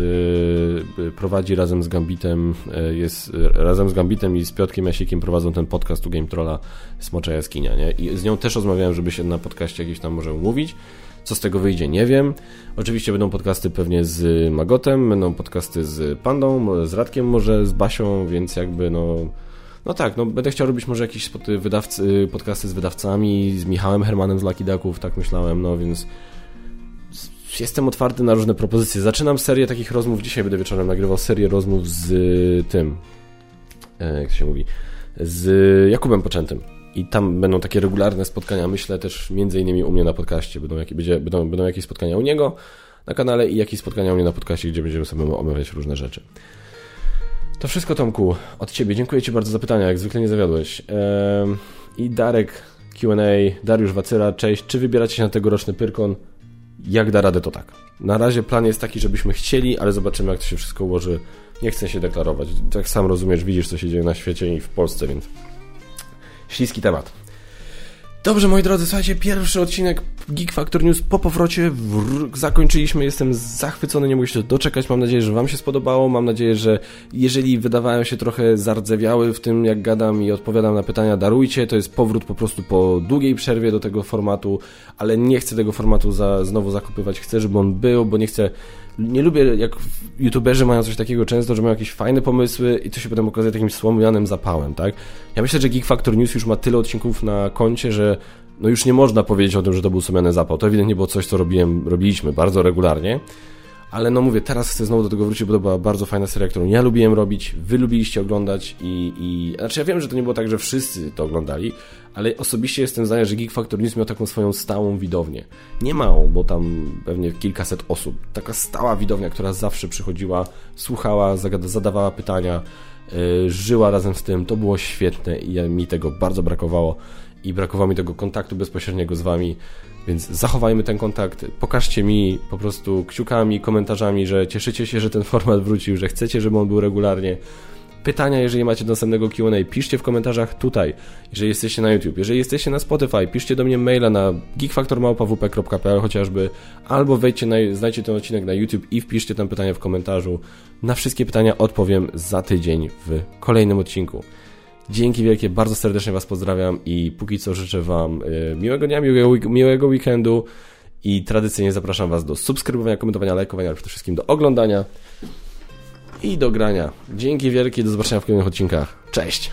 E, prowadzi razem z Gambitem, e, jest razem z Gambitem i z Piotkiem Jasikiem prowadzą ten podcast u Game Trolla Smocza Jaskinia, nie? I z nią też rozmawiałem, żeby się na podcaście gdzieś tam może umówić. Co z tego wyjdzie, nie wiem. Oczywiście będą podcasty pewnie z Magotem, będą podcasty z Pandą, z Radkiem, może z Basią, więc jakby no no tak, no będę chciał robić może jakieś wydawcy, podcasty z wydawcami, z Michałem Hermanem z Lucky Ducków, tak myślałem, no więc jestem otwarty na różne propozycje. Zaczynam serię takich rozmów. Dzisiaj będę wieczorem nagrywał serię rozmów z y, tym. E, jak się mówi? Z Jakubem Poczętym. I tam będą takie regularne spotkania. Myślę też między innymi u mnie na podcaście. Będą, będzie, będą, będą jakieś spotkania u niego na kanale i jakieś spotkania u mnie na podcaście, gdzie będziemy sobie omawiać różne rzeczy. To wszystko, Tomku, od Ciebie. Dziękuję Ci bardzo za pytania, jak zwykle nie zawiodłeś. I Darek Q&A, Dariusz Wacyra, cześć. Czy wybieracie się na tegoroczny Pyrkon? Jak da radę, to tak. Na razie plan jest taki, żebyśmy chcieli, ale zobaczymy, jak to się wszystko ułoży. Nie chcę się deklarować. Tak sam rozumiesz, widzisz, co się dzieje na świecie i w Polsce, więc śliski temat. Dobrze, moi drodzy, słuchajcie, pierwszy odcinek Geek Factor News po powrocie zakończyliśmy. Jestem zachwycony, nie mogę się doczekać. Mam nadzieję, że Wam się spodobało. Mam nadzieję, że jeżeli wydawałem się trochę zardzewiały w tym, jak gadam i odpowiadam na pytania, darujcie. To jest powrót po prostu po długiej przerwie do tego formatu, ale nie chcę tego formatu za, znowu zakupywać. Chcę, żeby on był, bo nie chcę nie lubię, jak youtuberzy mają coś takiego często, że mają jakieś fajne pomysły i to się potem okazuje takim słomianym zapałem, tak? Ja myślę, że Geek Factor News już ma tyle odcinków na koncie, że no już nie można powiedzieć o tym, że to był słomiany zapał. To ewidentnie było coś, co robiłem, robiliśmy bardzo regularnie. Ale no mówię, teraz chcę znowu do tego wrócić, bo to była bardzo fajna seria, którą ja lubiłem robić, wy lubiliście oglądać i, i... Znaczy ja wiem, że to nie było tak, że wszyscy to oglądali, ale osobiście jestem zdania, że Geek Factor News miał taką swoją stałą widownię. Nie małą, bo tam pewnie kilkaset osób. Taka stała widownia, która zawsze przychodziła, słuchała, zadawała pytania, yy, żyła razem z tym. To było świetne i mi tego bardzo brakowało i brakowało mi tego kontaktu bezpośredniego z wami. Więc zachowajmy ten kontakt, pokażcie mi po prostu kciukami, komentarzami, że cieszycie się, że ten format wrócił, że chcecie, żeby on był regularnie. Pytania, jeżeli macie do następnego Q&A, piszcie w komentarzach tutaj, jeżeli jesteście na YouTube. Jeżeli jesteście na Spotify, piszcie do mnie maila na geekfaktormałpawp.pl chociażby, albo wejdźcie, na, znajdźcie ten odcinek na YouTube i wpiszcie tam pytania w komentarzu. Na wszystkie pytania odpowiem za tydzień w kolejnym odcinku. Dzięki wielkie, bardzo serdecznie Was pozdrawiam i póki co życzę Wam y, miłego dnia, miłego, miłego weekendu i tradycyjnie zapraszam Was do subskrybowania, komentowania, lajkowania, ale przede wszystkim do oglądania i do grania. Dzięki wielkie, do zobaczenia w kolejnych odcinkach. Cześć!